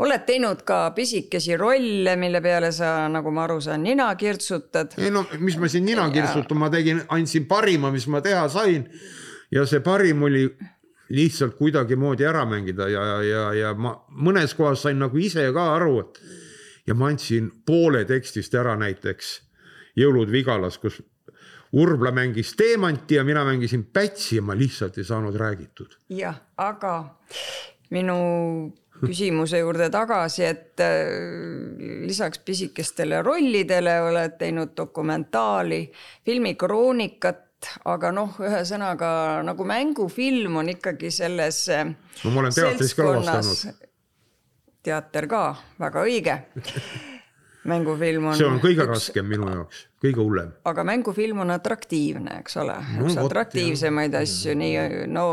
oled teinud ka pisikesi rolle, mille peale sa, nagu ma aru saan, nina kirtsutad. ei no mis ma siin nina kirtsutan, ma tegin, andsin parima, mis ma teha sain. ja see parim oli lihtsalt kuidagimoodi ära mängida ja, ja, ja ma mõnes kohas sain nagu ise ka aru, et ja ma andsin poole tekstist ära näiteks Jõulud Vigalas, kus Urbla mängis Teemanti ja mina mängisin Pätsi ja ma lihtsalt ei saanud räägitud. jah, aga minu küsimuse juurde tagasi, et äh, lisaks pisikestele rollidele oled teinud dokumentaali, filmikroonikat aga noh, ühesõnaga nagu mängufilm on ikkagi selles. no ma olen teatris ka lavastanud. teater ka, väga õige (laughs) mängufilm on. see on kõige üks... raskem minu jaoks, kõige hullem. aga mängufilm on atraktiivne, eks ole no,, üks atraktiivsemaid jah. asju, nii no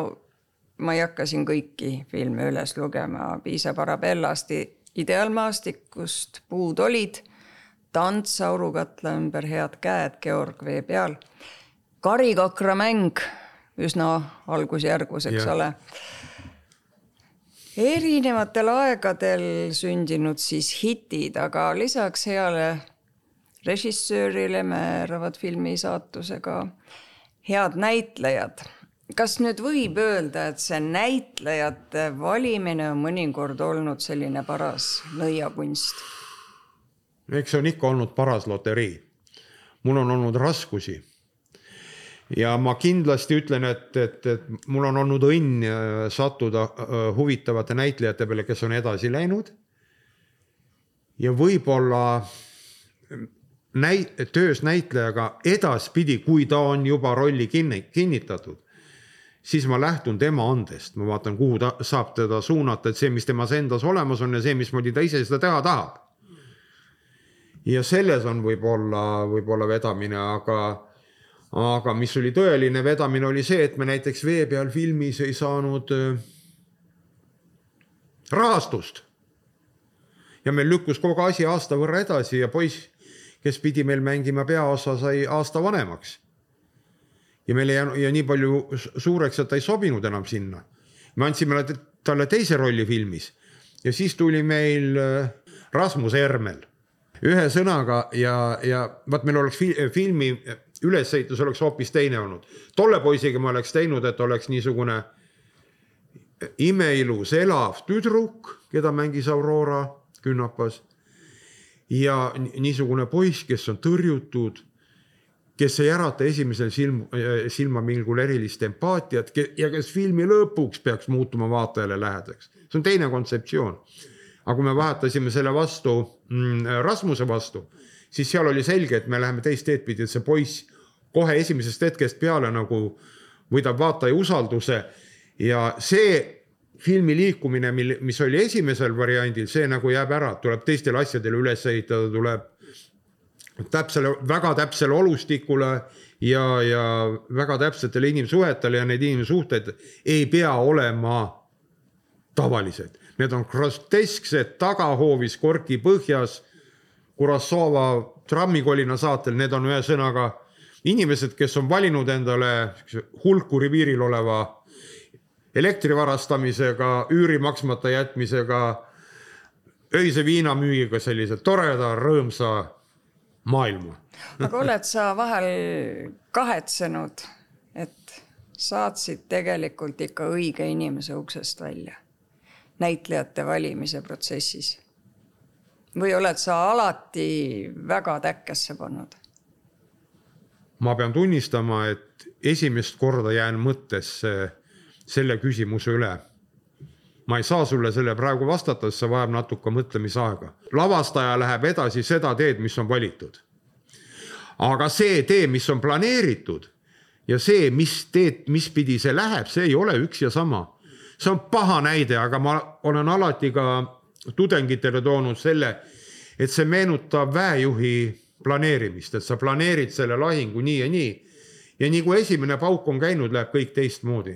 ma ei hakka siin kõiki filme üles lugema, piisab Arabellast, Ideaalmaastikust, Puud olid, Tants aurukatla ümber, Head käed, Georg vee peal karikakramäng üsna algusjärgus, eks yeah. ole. Erinevatel aegadel sündinud siis hitid, aga lisaks heale režissöörile määravad filmi saatusega head näitlejad. kas nüüd võib öelda, et see näitlejate valimine on mõnikord olnud selline paras nõiakunst? eks see on ikka olnud paras loterii. mul on olnud raskusi ja ma kindlasti ütlen, et, et, et mul on olnud õnn äh, sattuda äh, huvitavate näitlejate peale, kes on edasi läinud. ja võib-olla näi-, töös näitlejaga edaspidi, kui ta on juba rolli kinni, kinnitatud, siis ma lähtun tema andest, ma vaatan, kuhu ta saab teda suunata, et see, mis temas endas olemas on ja see, mismoodi ta ise seda teha tahab. ja selles on võib-olla, võib-olla vedamine, aga aga mis oli tõeline vedamine, oli see, et me näiteks Vee peal filmis ei saanud äh, rahastust. ja meil lükkus kogu asi aasta võrra edasi ja poiss, kes pidi meil mängima peaosa, sai aasta vanemaks. ja meil ei jäänud ja nii palju suureks, et ta ei sobinud enam sinna. me andsime talle teise rolli filmis ja siis tuli meil äh, Rasmus Ermel ühesõnaga ja, ja vaat meil oleks filmi ülesehitus oleks hoopis teine olnud. tolle poisiga ma oleks teinud, et oleks niisugune imeilus elav tüdruk, keda mängis Aurora künnapas. ja niisugune poiss, kes on tõrjutud, kes ei ärata esimesel silm, silmamilgul erilist empaatiat ja kes filmi lõpuks peaks muutuma vaatajale lähedaks. see on teine kontseptsioon. aga kui me vahetasime selle vastu mm, Rasmuse vastu siis seal oli selge, et me läheme teist teed pidi, et see poiss kohe esimesest hetkest peale nagu võidab vaataja usalduse ja see filmi liikumine, mil, mis oli esimesel variandil, see nagu jääb ära, tuleb teistele asjadele üles ehitada, tuleb täpsele, väga täpsele olustikule ja, ja väga täpsetele inimsuhetele ja need inimsuhted ei pea olema tavalised, need on grotesksed tagahoovis korki põhjas. Kurasova trammikolina saatel, need on ühesõnaga inimesed, kes on valinud endale hulkuri piiril oleva elektri varastamisega, üüri maksmata jätmisega, öise viinamüügiga sellise toreda, rõõmsa maailma aga oled sa vahel kahetsenud, et saatsid tegelikult ikka õige inimese uksest välja näitlejate valimise protsessis? Või oled sa alati väga täkkesse pannud? ma pean tunnistama, et esimest korda jään mõttesse selle küsimuse üle. ma ei saa sulle selle praegu vastata, sest see vajab natuke mõtlemisaega. lavastaja läheb edasi seda teed, mis on valitud. aga see tee, mis on planeeritud ja see, mis teed, mis pidi see läheb, see ei ole üks ja sama. see on paha näide, aga ma olen alati ka tudengitele toonud selle, et see meenutab väejuhi planeerimist, et sa planeerid selle lahingu nii ja nii. ja nii kui esimene pauk on käinud, läheb kõik teistmoodi.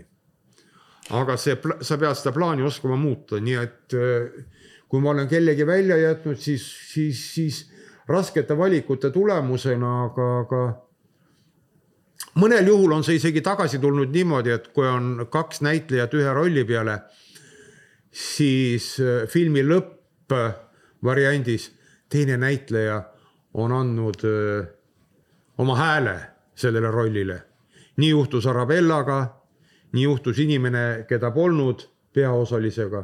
aga see, sa pead seda plaani oskama muuta, nii et äh, kui ma olen kellegi välja jätnud, siis, siis, siis raskete valikute tulemusena, aga, aga mõnel juhul on see isegi tagasi tulnud niimoodi, et kui on kaks näitlejat ühe rolli peale, siis äh, filmi lõppvariandis teine näitleja on andnud öö, oma hääle sellele rollile. nii juhtus Arabellaga, nii juhtus inimene, keda polnud, peaosalisega.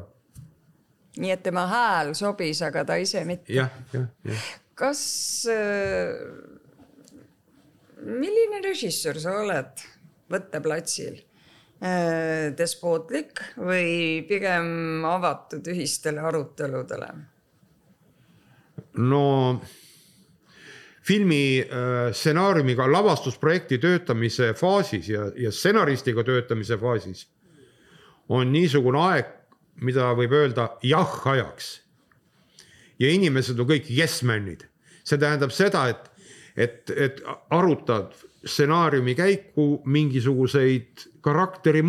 nii et tema hääl sobis, aga ta ise mitte. jah, jah, jah. kas äh,, milline režissöör sa oled võtteplatsil? Despootlik või pigem avatud ühistele aruteludele? no filmi äh, stsenaariumiga lavastusprojekti töötamise faasis ja, ja stsenaristiga töötamise faasis on niisugune aeg, mida võib öelda jah-ajaks. ja inimesed on kõik yes-man'id, see tähendab seda, et, et, et arutad stsenaariumi käiku mingisuguseid karakteri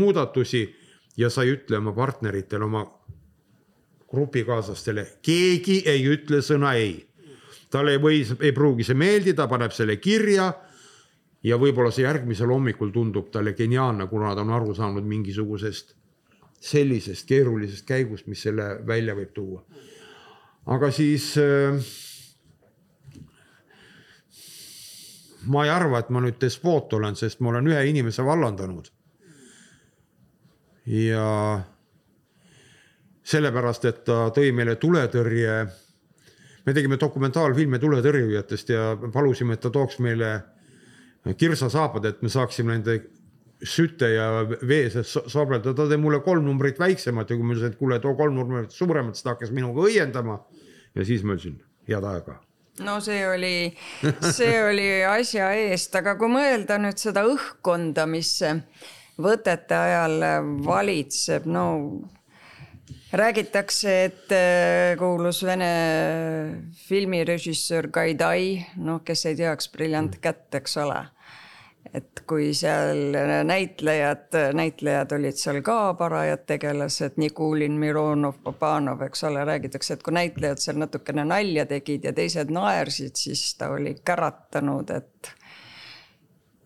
ja sa ei ütle oma partneritele, oma grupikaaslastele, keegi ei ütle sõna ei talle ei või, ei pruugi see meeldida, paneb selle kirja. ja võib-olla see järgmisel hommikul tundub talle geniaalne, kuna ta on aru saanud mingisugusest sellisest keerulisest käigust, mis selle välja võib tuua. aga siis äh, ma ei arva, et ma nüüd despoot olen, sest ma olen ühe inimese vallandanud. Ja sellepärast, et ta tõi meile tuletõrje me tegime dokumentaalfilme tuletõrjujatest ja palusime, et ta tooks meile kirsasaapad, et me saaksime nende süte ja vee sees sorbeldada, ta tõi mulle kolm numbrit väiksemat ja kui ma ütlesin, et kuule, too kolm numbrit suuremat, siis ta hakkas minuga õiendama. ja siis ma ütlesin, head aega. no see oli, see oli asja eest, aga kui mõelda nüüd seda õhkkonda, mis võtete ajal valitseb, no räägitakse, et äh, kuulus Vene filmirežissöör Gaidai, noh, kes ei teaks, briljant kätt, eks ole. et kui seal näitlejad, näitlejad olid seal ka parajad tegelased, Nikulin, Mironov, Babanov, eks ole, räägitakse, et kui näitlejad seal natukene nalja tegid ja teised naersid, siis ta oli käratanud, et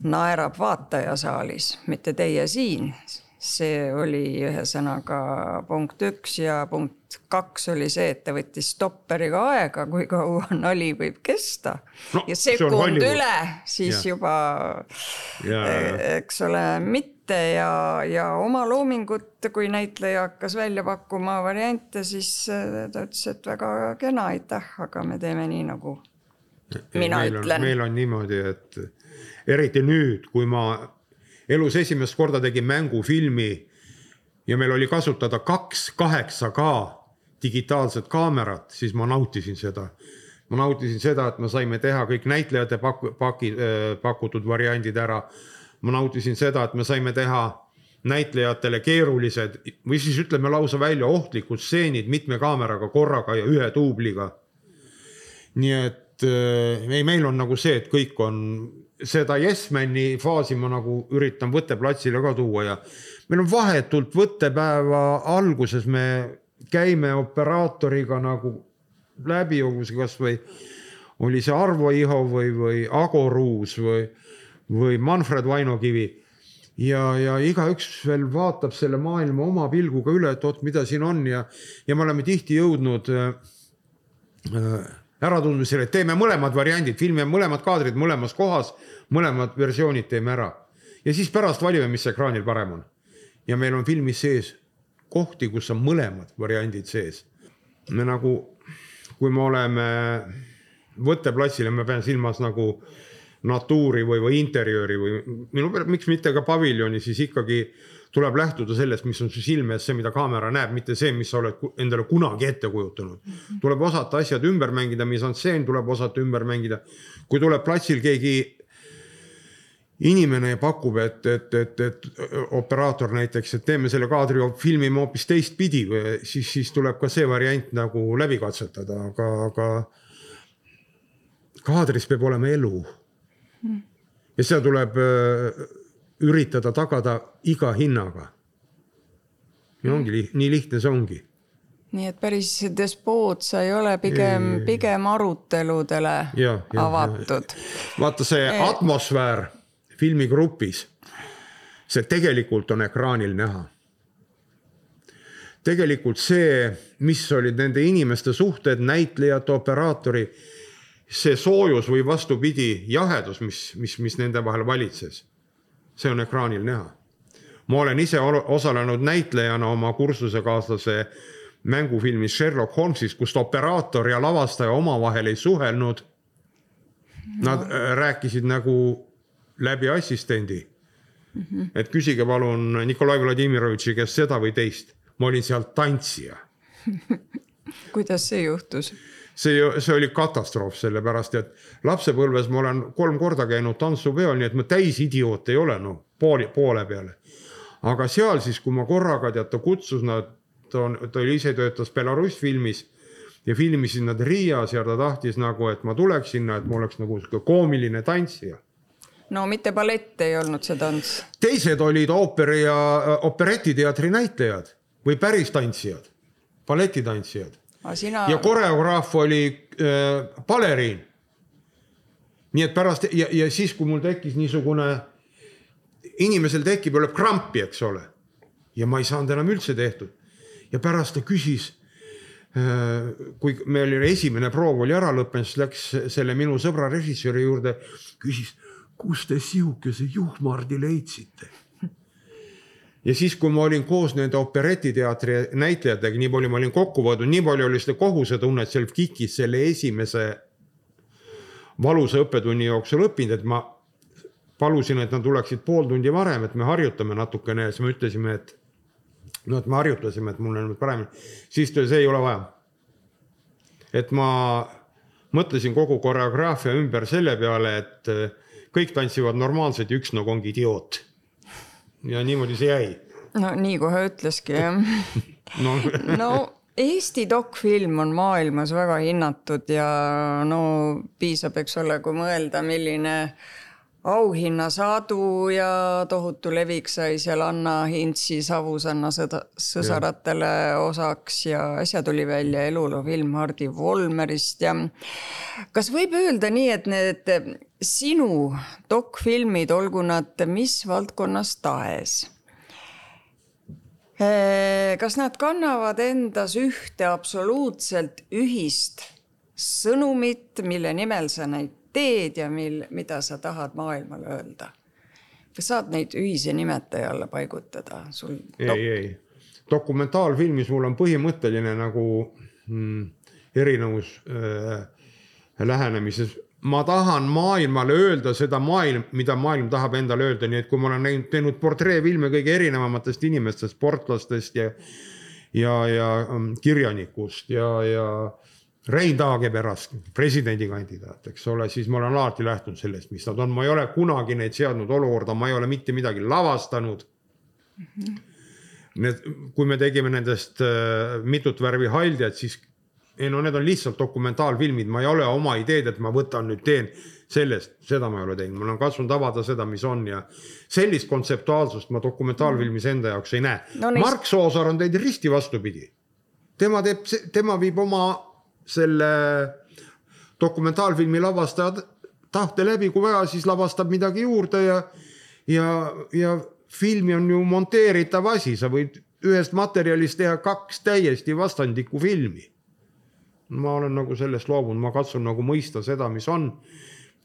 naerab vaataja saalis, mitte teie siin see oli ühesõnaga punkt üks ja punkt kaks oli see, et ta võttis stopperiga aega, kui kaua nali võib kesta no,. ja sekund üle, siis ja. juba ja. eks ole, mitte ja, ja oma loomingut, kui näitleja hakkas välja pakkuma variante, siis äh, ta ütles, et väga kena, aitäh, aga me teeme nii, nagu mina meil ütlen. meil on niimoodi, et eriti nüüd, kui ma elus esimest korda tegin mängufilmi ja meil oli kasutada kaks kaheksa K digitaalset kaamerat, siis ma nautisin seda. ma nautisin seda, et me saime teha kõik näitlejate paku-, paki- äh,, pakutud variandid ära. ma nautisin seda, et me saime teha näitlejatele keerulised või siis ütleme lausa välja ohtlikud stseenid mitme kaameraga korraga ja ühe duubliga. nii et äh, ei, meil on nagu see, et kõik on seda Yes Mani faasi ma nagu üritan võtteplatsile ka tuua ja meil on vahetult võttepäeva alguses, me käime operaatoriga nagu läbi, olgu see kasvõi oli see Arvo Iho või, või Ago Ruus või, või Manfred Vainokivi. Ja, ja igaüks veel vaatab selle maailma oma pilguga üle, et oot, mida siin on. Ja, ja me oleme tihti jõudnud äh, äh äratundmisele, et teeme mõlemad variandid, filmime mõlemad kaadrid mõlemas kohas, mõlemad versioonid teeme ära. ja siis pärast valime, mis ekraanil parem on. ja meil on filmis sees kohti, kus on mõlemad variandid sees. me nagu, kui me oleme võtteplatsil ja ma pean silmas nagu natuuri või, või interjööri või minu, miks mitte ka paviljoni, siis ikkagi tuleb lähtuda sellest, mis on su silme ees, see, mida kaamera näeb, mitte see, mis sa oled endale kunagi ette kujutanud. tuleb osata asjad ümber mängida, misantseen tuleb osata ümber mängida. kui tuleb platsil keegi inimene pakub, et, et, et, et operaator näiteks, et teeme selle kaadri, filmime hoopis teistpidi, siis, siis tuleb ka see variant nagu läbi katsetada, aga, aga kaadris peab olema elu ja seda tuleb äh, üritada tagada iga hinnaga. ja ongi nii lihtne see ongi. nii et päris despoot sa ei ole, pigem, pigem aruteludele ja, ja, avatud. vaata see e atmosfäär filmigrupis, see tegelikult on ekraanil näha tegelikult see, mis olid nende inimeste suhted, näitlejate, operaatori see soojus või vastupidi, jahedus, mis, mis, mis nende vahel valitses, see on ekraanil näha. ma olen ise osalenud näitlejana oma kursusekaaslase mängufilmis Sherlock Holmesis, kust operaator ja lavastaja omavahel ei suhelnud. Nad no. Äh, rääkisid nagu läbi assistendi mm. -hmm. et küsige palun Nikolai Vladimirovitši käest seda või teist, ma olin seal tantsija (laughs) kuidas see juhtus? See, see oli katastroof, sellepärast et lapsepõlves ma olen kolm korda käinud tantsupeol, nii et ma täisidioot ei ole, noh, pooli, poole peale. aga seal siis, kui ma korraga tead, ta kutsus nad, ta on, ta oli ise töötas Belarus filmis ja filmisid nad Riias ja ta tahtis nagu, et ma tuleks sinna, et ma oleks nagu sihuke koomiline tantsija no mitte ballett ei olnud see tants. teised olid ooperi ja operetiteatri näitlejad või päris tantsijad, balletitantsijad sina... ja koreograaf oli äh, baleriin. nii et pärast ja, ja siis, kui mul tekkis niisugune, inimesel tekib, tuleb krampi, eks ole. ja ma ei saanud enam üldse tehtud. ja pärast ta küsis äh,, kui meil oli esimene proov oli ära lõppenud, siis läks selle minu sõbra režissööri juurde, küsis, kust te sihukese juhmardi leidsite ja siis, kui ma olin koos nende operetiteatri näitlejatega, nii palju ma olin kokku võtnud, nii palju oli seda kohusetunnet seal KIK-is selle esimese valusa õppetunni jooksul õppinud, et ma palusin, et nad tuleksid pool tundi varem, et me harjutame natukene. Ja siis me ütlesime, et no, et me harjutasime, et mul on nüüd parem, siis ta ütles, ei ole vaja. et ma mõtlesin kogu koreograafia ümber selle peale, et kõik tantsivad normaalselt ja üks nagu ongi idioot ja niimoodi see jäi. no nii kohe ütleski jah (laughs) no, no Eesti dokfilm on maailmas väga hinnatud ja no piisab, eks ole, kui mõelda, milline auhinnasaadu ja tohutu levik sai seal Anna Hintsi Savusanna sõda, sõsaratele osaks ja äsja tuli välja eluloo film Hardi Volmerist ja kas võib öelda nii, et need sinu dokfilmid, olgu nad mis valdkonnas tahes, eh, kas nad kannavad endas ühte absoluutselt ühist sõnumit, mille nimel sa neid teed ja mil, mida sa tahad maailmale öelda? kas saad neid ühise nimetaja alla paigutada sul? ei, ei, dokumentaalfilmis mul on põhimõtteline nagu mm, erinevus äh, lähenemises ma tahan maailmale öelda seda maailm, mida maailm tahab endale öelda, nii et kui ma olen näinud, teinud portreefilme kõige erinevamatest inimestest, sportlastest ja ja, ja um, kirjanikust ja, ja Rein Taageperast, presidendikandidaat, eks ole, siis ma olen alati lähtunud sellest, mis nad on, ma ei ole kunagi neid seadnud olukorda, ma ei ole mitte midagi lavastanud mm. -hmm. Need, kui me tegime nendest äh, mitut värvi haldjad, siis ei no need on lihtsalt dokumentaalfilmid, ma ei ole oma ideed, et ma võtan nüüd teen sellest, seda ma ei ole teinud, ma olen katsunud avada seda, mis on ja sellist kontseptuaalsust ma dokumentaalfilmis enda jaoks ei näe no,. Mark Soosaar on teinud risti vastupidi. tema teeb, tema viib oma selle dokumentaalfilmi lavastaja tahte läbi, kui vaja, siis lavastab midagi juurde ja, ja, ja filmi on ju monteeritav asi, sa võid ühest materjalist teha kaks täiesti vastandlikku filmi. ma olen nagu sellest loobunud, ma katsun nagu mõista seda, mis on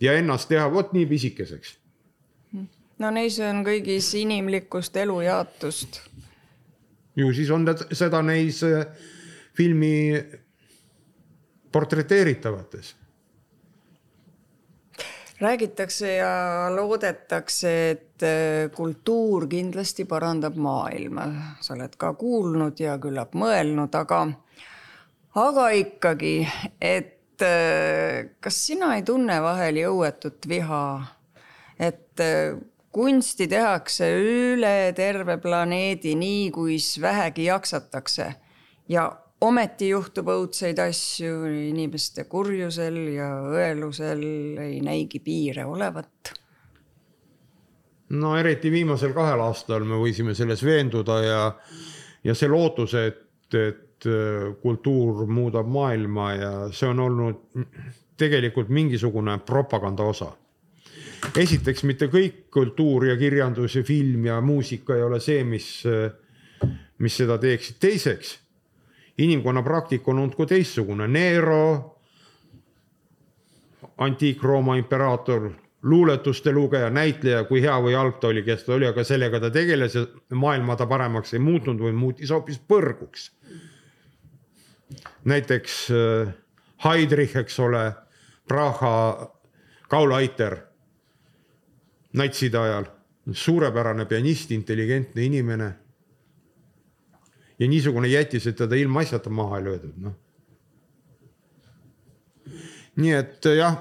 ja ennast teha vot nii pisikeseks. no neis on kõigis inimlikkust, elujaatust. ju siis on seda neis äh, filmi portreteeritavates räägitakse ja loodetakse, et äh, kultuur kindlasti parandab maailma, sa oled ka kuulnud ja küllap mõelnud, aga, aga ikkagi, et äh, kas sina ei tunne vahel jõuetut viha, et äh, kunsti tehakse üle terve planeedi nii, kuis vähegi jaksatakse. Ja ometi juhtub õudseid asju, inimeste kurjusel ja õelusel ei näigi piire olevat. no eriti viimasel kahel aastal me võisime selles veenduda ja, ja see lootus, et, et äh, kultuur muudab maailma ja see on olnud tegelikult mingisugune propaganda osa. esiteks mitte kõik kultuur ja kirjandus ja film ja muusika ei ole see, mis, mis seda teeksid. teiseks inimkonna praktika on olnud ka teistsugune, Nero, antiik-Rooma imperaator, luuletuste lugeja, näitleja, kui hea või halb ta oli, kes ta oli, aga sellega ta tegeles ja maailma ta paremaks ei muutnud või muutis hoopis põrguks. näiteks äh, Heidrich, eks ole, Praha kaulaiter natside ajal, suurepärane pianist, intelligentne inimene ja niisugune jättis, et teda ilmaasjata maha ei löödud, noh. nii et jah,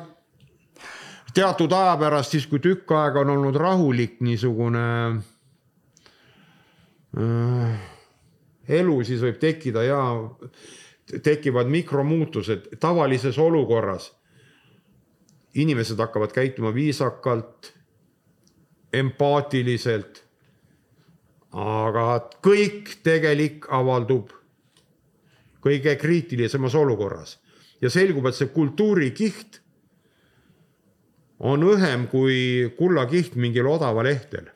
teatud aja pärast, siis kui tükk aega on olnud rahulik niisugune äh, elu, siis võib tekkida ja tekivad mikromuutused tavalises olukorras. inimesed hakkavad käituma viisakalt, empaatiliselt aga kõik tegelik avaldub kõige kriitilisemas olukorras ja selgub, et see kultuurikiht on õhem kui kullakiht mingil odaval ehtel.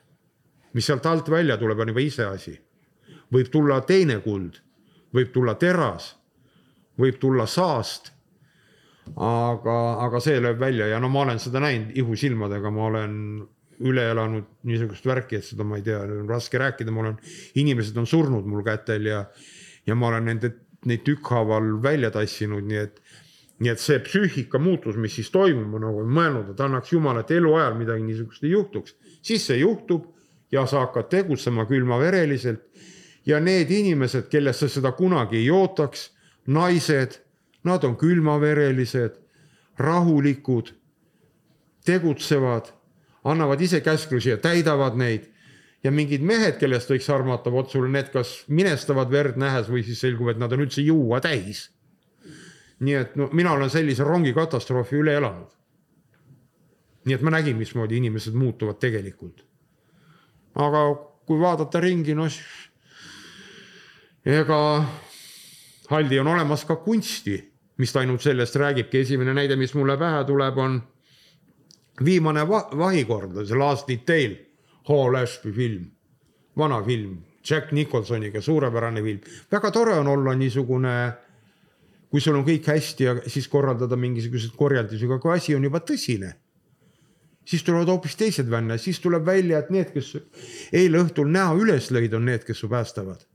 mis sealt alt välja tuleb, on juba iseasi. võib tulla teine kuld, võib tulla teras, võib tulla saast. aga, aga see lööb välja ja no ma olen seda näinud ihusilmadega, ma olen üle elanud niisugust värki, et seda ma ei tea, on raske rääkida, mul on, inimesed on surnud mul kätel ja, ja ma olen nende, neid tükkhaaval välja tassinud, nii et, nii et see psüühika muutus, mis siis toimub, ma nagu olen mõelnud, et annaks jumal, et eluajal midagi niisugust ei juhtuks, siis see juhtub ja sa hakkad tegutsema külmavereliselt. ja need inimesed, kellesse seda kunagi ei ootaks, naised, nad on külmaverelised, rahulikud, tegutsevad annavad ise käsklusi ja täidavad neid. ja mingid mehed, kellest võiks armata, vot sul need kas minestavad verd nähes või siis selgub, et nad on üldse juua täis. nii et no mina olen sellise rongikatastroofi üle elanud. nii et ma nägin, mismoodi inimesed muutuvad tegelikult. aga kui vaadata ringi, noh ega Haldi on olemas ka kunsti, mis ta ainult sellest räägibki, esimene näide, mis mulle pähe tuleb, on viimane va vahikord on see Last Detail, Hall Ashby film, vana film, Jack Nicholsoniga, suurepärane film. väga tore on olla niisugune, kui sul on kõik hästi ja siis korraldada mingisuguseid korjaldusi, aga kui asi on juba tõsine, siis tulevad hoopis teised vänne, siis tuleb välja, et need, kes eile õhtul näo üles lõid, on need, kes su päästavad.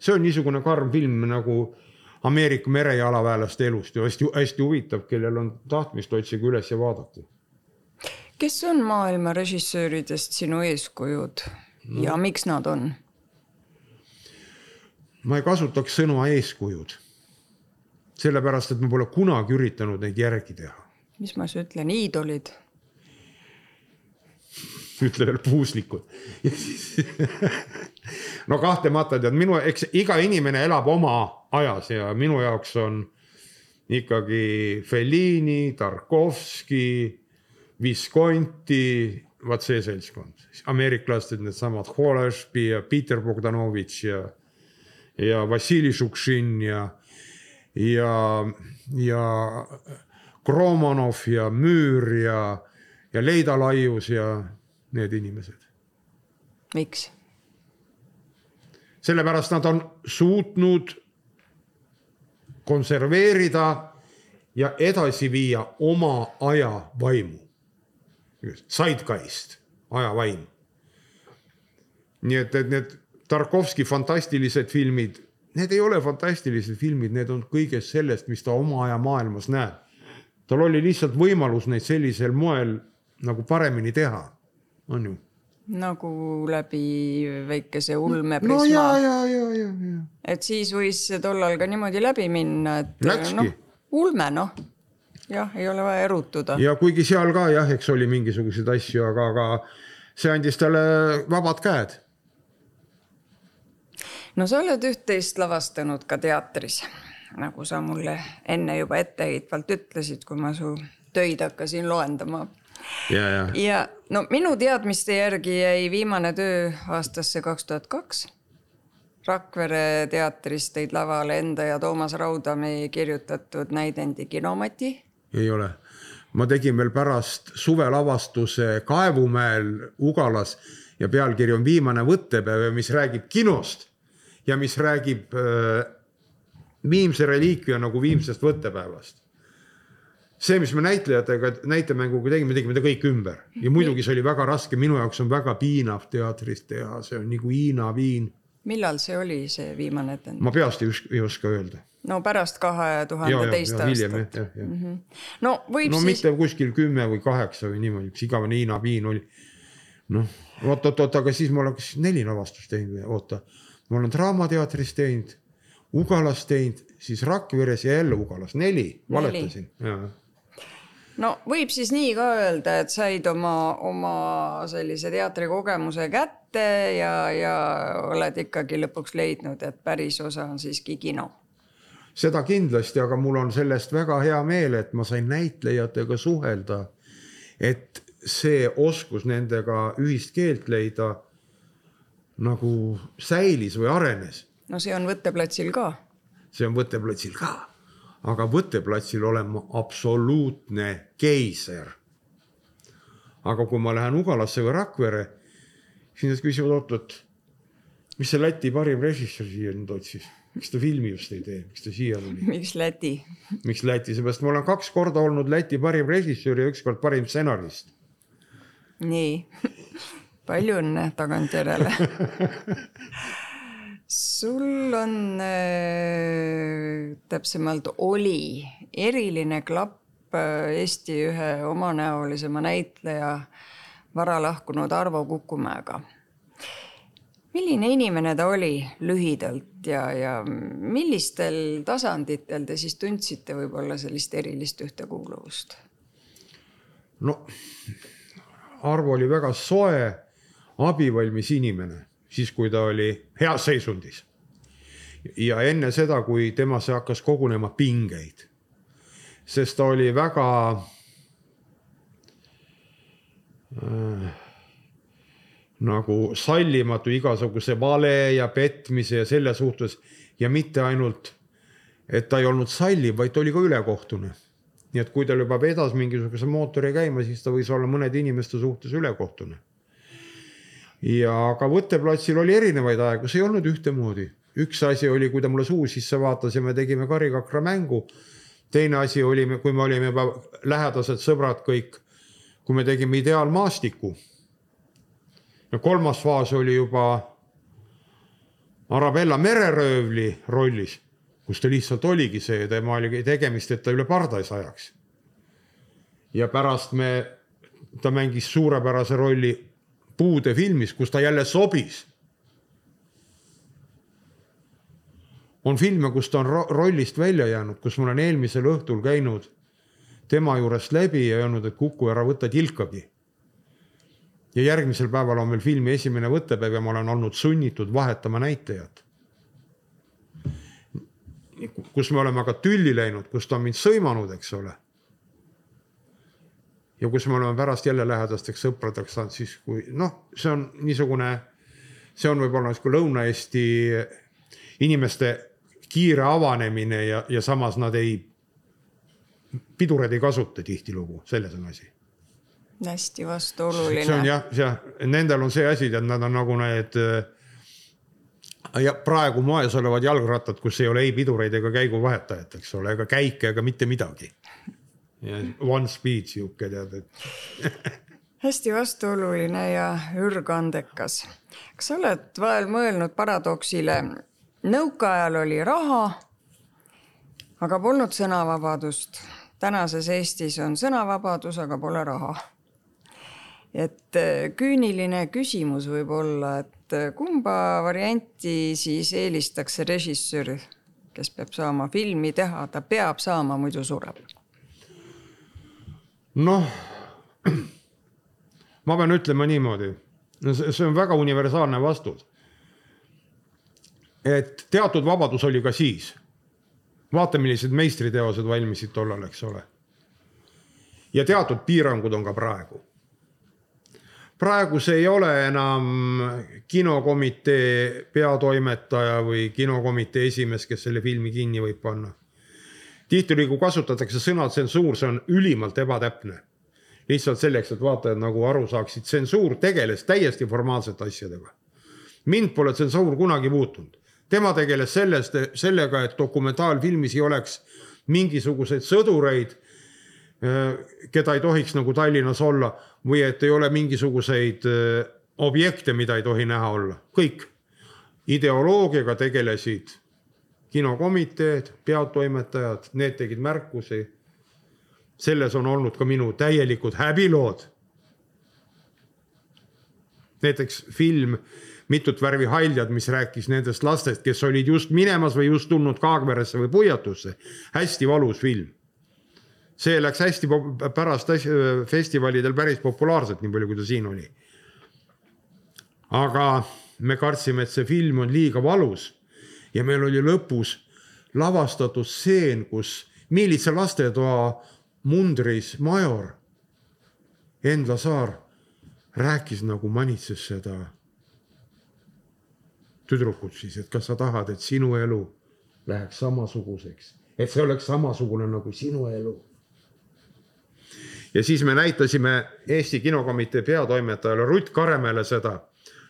see on niisugune karm film nagu Ameerika merejalaväelaste elust ja hästi-hästi huvitav, kellel on tahtmist, otsige üles ja vaadake kes on maailma režissööridest sinu eeskujud no. ja miks nad on? ma ei kasutaks sõna eeskujud. sellepärast, et ma pole kunagi üritanud neid järgi teha. mis ma siis ütlen, iidolid? ütle veel puuslikud (laughs) no kahtlemata tead minu, eks iga inimene elab oma ajas ja minu jaoks on ikkagi Fellini, Tarkovski Visconti, vaat see seltskond, ameeriklased, needsamad Holashpi ja Peter Bogdanovitš ja, ja Vassili Šukšin ja, ja, ja Kromanov ja Müür ja, ja Leida Laius ja need inimesed. miks? sellepärast nad on suutnud konserveerida ja edasi viia oma aja vaimu. Zeitgeist, aja vaim. nii et, et need Tarkovski fantastilised filmid, need ei ole fantastilised filmid, need on kõigest sellest, mis ta oma aja maailmas näeb. tal oli lihtsalt võimalus neid sellisel moel nagu paremini teha, on ju nagu läbi väikese ulmeprisma. no ja, ja, ja, ja, ja. et siis võis see tollal ka niimoodi läbi minna, et Läkski. noh, ulme noh, jah, ei ole vaja erutuda. ja kuigi seal ka jah, eks oli mingisuguseid asju, aga, aga see andis talle vabad käed. no sa oled üht-teist lavastanud ka teatris, nagu sa mulle enne juba etteheitvalt ütlesid, kui ma su töid hakkasin loendama ja, ja, ja no minu teadmiste järgi jäi viimane töö aastasse kaks tuhat kaks. Rakvere teatris tõid lavale enda ja Toomas Raudami kirjutatud näidendi Kinomati. Ei ole. ma tegin veel pärast suvelavastuse Kaevumäel Ugalas ja pealkiri on Viimane võttepäev, mis räägib kinost ja mis räägib äh, viimse reliikvia nagu viimsest võttepäevast see, mis me näitlejatega näitemänguga tegime, tegime ta kõik ümber ja muidugi see oli väga raske, minu jaoks on väga piinav teatris teha, see on nagu Hiina viin. millal see oli, see viimane etendus? ma peast ei, ei oska öelda. No pärast kahe tuhande teist aastat. jah. Mhm. no võib no siis. mitte kuskil kümme või kaheksa või niimoodi, üks igavene Hiina viin oli. noh, oot, oot, oot, aga siis ma olen kas neli lavastust teinud või oota, ma olen Draamateatris teinud, Ugalas teinud, siis Rakveres ja jälle Ugalas, neli, valetasin, no võib siis nii ka öelda, et said oma, oma sellise teatrikogemuse kätte ja, ja oled ikkagi lõpuks leidnud, et päris osa on siiski kino. Seda kindlasti, aga mul on sellest väga hea meel, et ma sain näitlejatega suhelda. et see oskus nendega ühist keelt leida nagu säilis või arenes. no see on võtteplatsil ka. see on võtteplatsil ka aga võtteplatsil olen ma absoluutne keiser. aga kui ma lähen Ugalasse või Rakvere, siis nad küsivad, oot-oot, mis see Läti parim režissöör siia nüüd otsis, miks ta filmi just ei tee, miks ta siia tuli? miks Läti? miks Läti, seepärast ma olen kaks korda olnud Läti parim režissöör ja ükskord parim stsenarist. nii, palju õnne tagantjärele sul on äh, täpsemalt oli eriline klapp äh, Eesti ühe omanäolisema näitleja vara lahkunud Arvo Kukumäega. Milline inimene ta oli lühidalt ja, ja millistel tasanditel te siis tundsite võib-olla sellist erilist ühtekuuluvust? no Arvo oli väga soe, abivalmis inimene siis, kui ta oli heas seisundis. ja enne seda, kui temasse hakkas kogunema pingeid. sest ta oli väga äh, nagu sallimatu igasuguse vale ja petmise ja selle suhtes ja mitte ainult, et ta ei olnud salliv, vaid ta oli ka ülekohtune. nii et kui tal juba vedas mingisuguse mootori käima, siis ta võis olla mõnede inimeste suhtes ülekohtune ja ka võtteplatsil oli erinevaid aegu, see ei olnud ühtemoodi. üks asi oli, kui ta mulle suu sisse vaatas ja me tegime karikakra mängu. teine asi oli, kui me olime juba lähedased sõbrad kõik, kui me tegime ideaalmaastiku. Ja kolmas faas oli juba Arabella mereröövli rollis, kus ta lihtsalt oligi see, tema oli tegemist, et ta üle parda ei sajaks. ja pärast me, ta mängis suurepärase rolli puude filmis, kus ta jälle sobis. on filme, kus ta on rollist välja jäänud, kus ma olen eelmisel õhtul käinud tema juurest läbi ja öelnud, et Kuku, ära võta tilkagi. Ja järgmisel päeval on meil filmi esimene võttepäev ja ma olen olnud sunnitud vahetama näitlejat. kus me oleme aga tülli läinud, kus ta on mind sõimanud, eks ole. ja kus me oleme pärast jälle lähedasteks sõpradeks saanud, siis kui noh, see on niisugune, see on võib-olla niisugune Lõuna-Eesti inimeste kiire avanemine ja, ja samas nad ei, pidureid ei kasuta tihtilugu, selles on asi. Hästi vastuoluline. see on jah, jah, nendel on see asi, et nad on nagu need ja praegu moes olevad jalgrattad, kus ei ole ei pidureid ega käiguvahetajat, eks ole, ega käike ega mitte midagi. One speed sihuke tead, et (laughs) hästi vastuoluline ja ürgandekas. kas sa oled vahel mõelnud paradoksile? nõukaajal oli raha, aga polnud sõnavabadust. tänases Eestis on sõnavabadus, aga pole raha. Et eh, küüniline küsimus võib olla, et et kumba varianti siis eelistaks režissöör, kes peab saama filmi teha, ta peab saama, muidu sureb? noh, (clears throat) ma pean ütlema niimoodi, no see on väga universaalne vastus. et teatud vabadus oli ka siis. vaata, millised meistriteosed valmisid tollal, eks ole. ja teatud piirangud on ka praegu praegu see ei ole enam kinokomitee peatoimetaja või kinokomitee esimees, kes selle filmi kinni võib panna. tihtilugu kasutatakse sõna tsensuur, see on ülimalt ebatäpne. lihtsalt selleks, et vaatajad nagu aru saaksid, tsensuur tegeles täiesti formaalsete asjadega. mind pole tsensuur kunagi puutunud, tema tegeles sellest, sellega, et dokumentaalfilmis ei oleks mingisuguseid sõdureid Äh, keda ei tohiks nagu Tallinnas olla või et ei ole mingisuguseid äh, objekte, mida ei tohi näha olla, kõik. ideoloogiaga tegelesid kinokomiteed, peatoimetajad, need tegid märkusi. selles on olnud ka minu täielikud häbilood. näiteks film Mitut värvi haljad, mis rääkis nendest lastest, kes olid just minemas või just tulnud Kaagveresse või Puiatusse. hästi valus film see läks hästi pärast festivalidel päris populaarselt, nii palju kui ta siin oli. aga me kartsime, et see film on liiga valus ja meil oli lõpus lavastatud stseen, kus miilitsa lastetoa mundris major Endla Saar rääkis nagu manitses seda tüdrukut siis, et kas sa tahad, et sinu elu läheks samasuguseks, et see oleks samasugune nagu sinu elu ja siis me näitasime Eesti Kinokomitee peatoimetajale Rutt Karemäele seda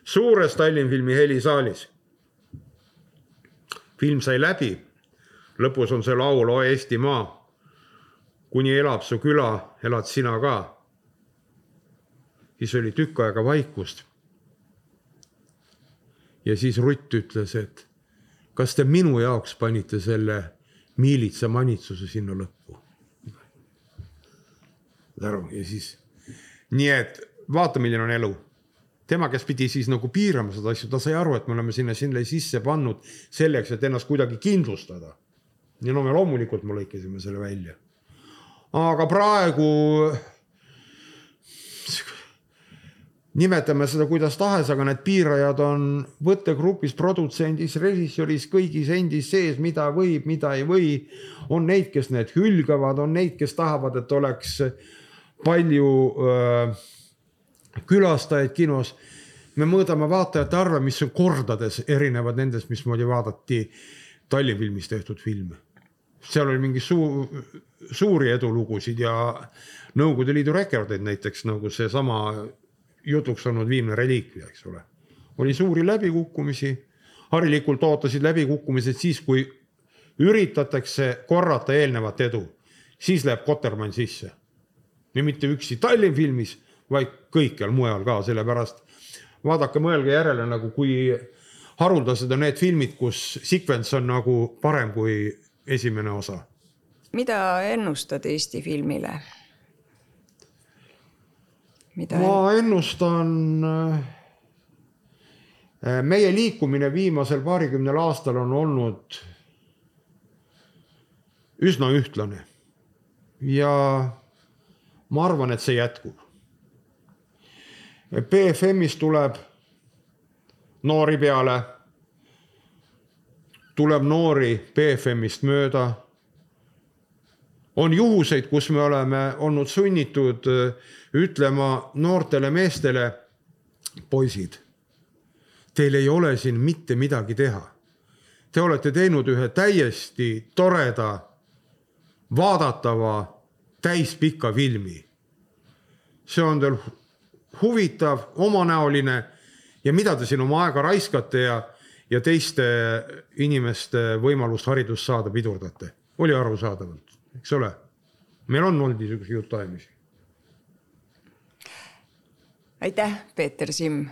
suures Tallinnfilmi helisaalis. film sai läbi. lõpus on see laul O Eestimaa. kuni elab su küla, elad sina ka. siis oli tükk aega vaikust. ja siis Rutt ütles, et kas te minu jaoks panite selle miilitsa manitsuse sinna lõppu saad aru, ja siis nii et vaata, milline on elu. tema, kes pidi siis nagu piirama seda asja, ta sai aru, et me oleme sinna, sinna sisse pannud selleks, et ennast kuidagi kindlustada. ja no me loomulikult me lõikasime selle välja. aga praegu nimetame seda kuidas tahes, aga need piirajad on võttegrupis, produtsendis, režissööris, kõigis endis sees, mida võib, mida ei või. on neid, kes need hülgavad, on neid, kes tahavad, et oleks palju äh, külastajaid kinos. me mõõdame vaatajate arve, mis on kordades erinevad nendest, mismoodi vaadati Tallinnfilmis tehtud filme. seal oli mingi suur, suuri edulugusid ja Nõukogude Liidu rekordeid näiteks nagu seesama jutuks olnud Viimne reliikvia, eks ole. oli suuri läbikukkumisi, harilikult ootasid läbikukkumised siis, kui üritatakse korrata eelnevat edu, siis läheb Kotermann sisse ja mitte üksi Tallinnfilmis, vaid kõikjal mujal ka, sellepärast vaadake, mõelge järele nagu, kui haruldased on need filmid, kus sekvents on nagu parem kui esimene osa. mida ennustad Eesti filmile? Mida ma ennustan äh, meie liikumine viimasel paarikümnel aastal on olnud üsna ühtlane ja ma arvan, et see jätkub. BFM-is tuleb noori peale, tuleb noori BFM-ist mööda. on juhuseid, kus me oleme olnud sunnitud äh, ütlema noortele meestele, poisid, teil ei ole siin mitte midagi teha. Te olete teinud ühe täiesti toreda, vaadatava, täispika filmi. see on teil huvitav, omanäoline ja mida te siin oma aega raiskate ja, ja teiste inimeste võimalust haridust saada pidurdate, oli arusaadavalt, eks ole. meil on olnud niisuguseid jutuajamisi. aitäh, Peeter Simm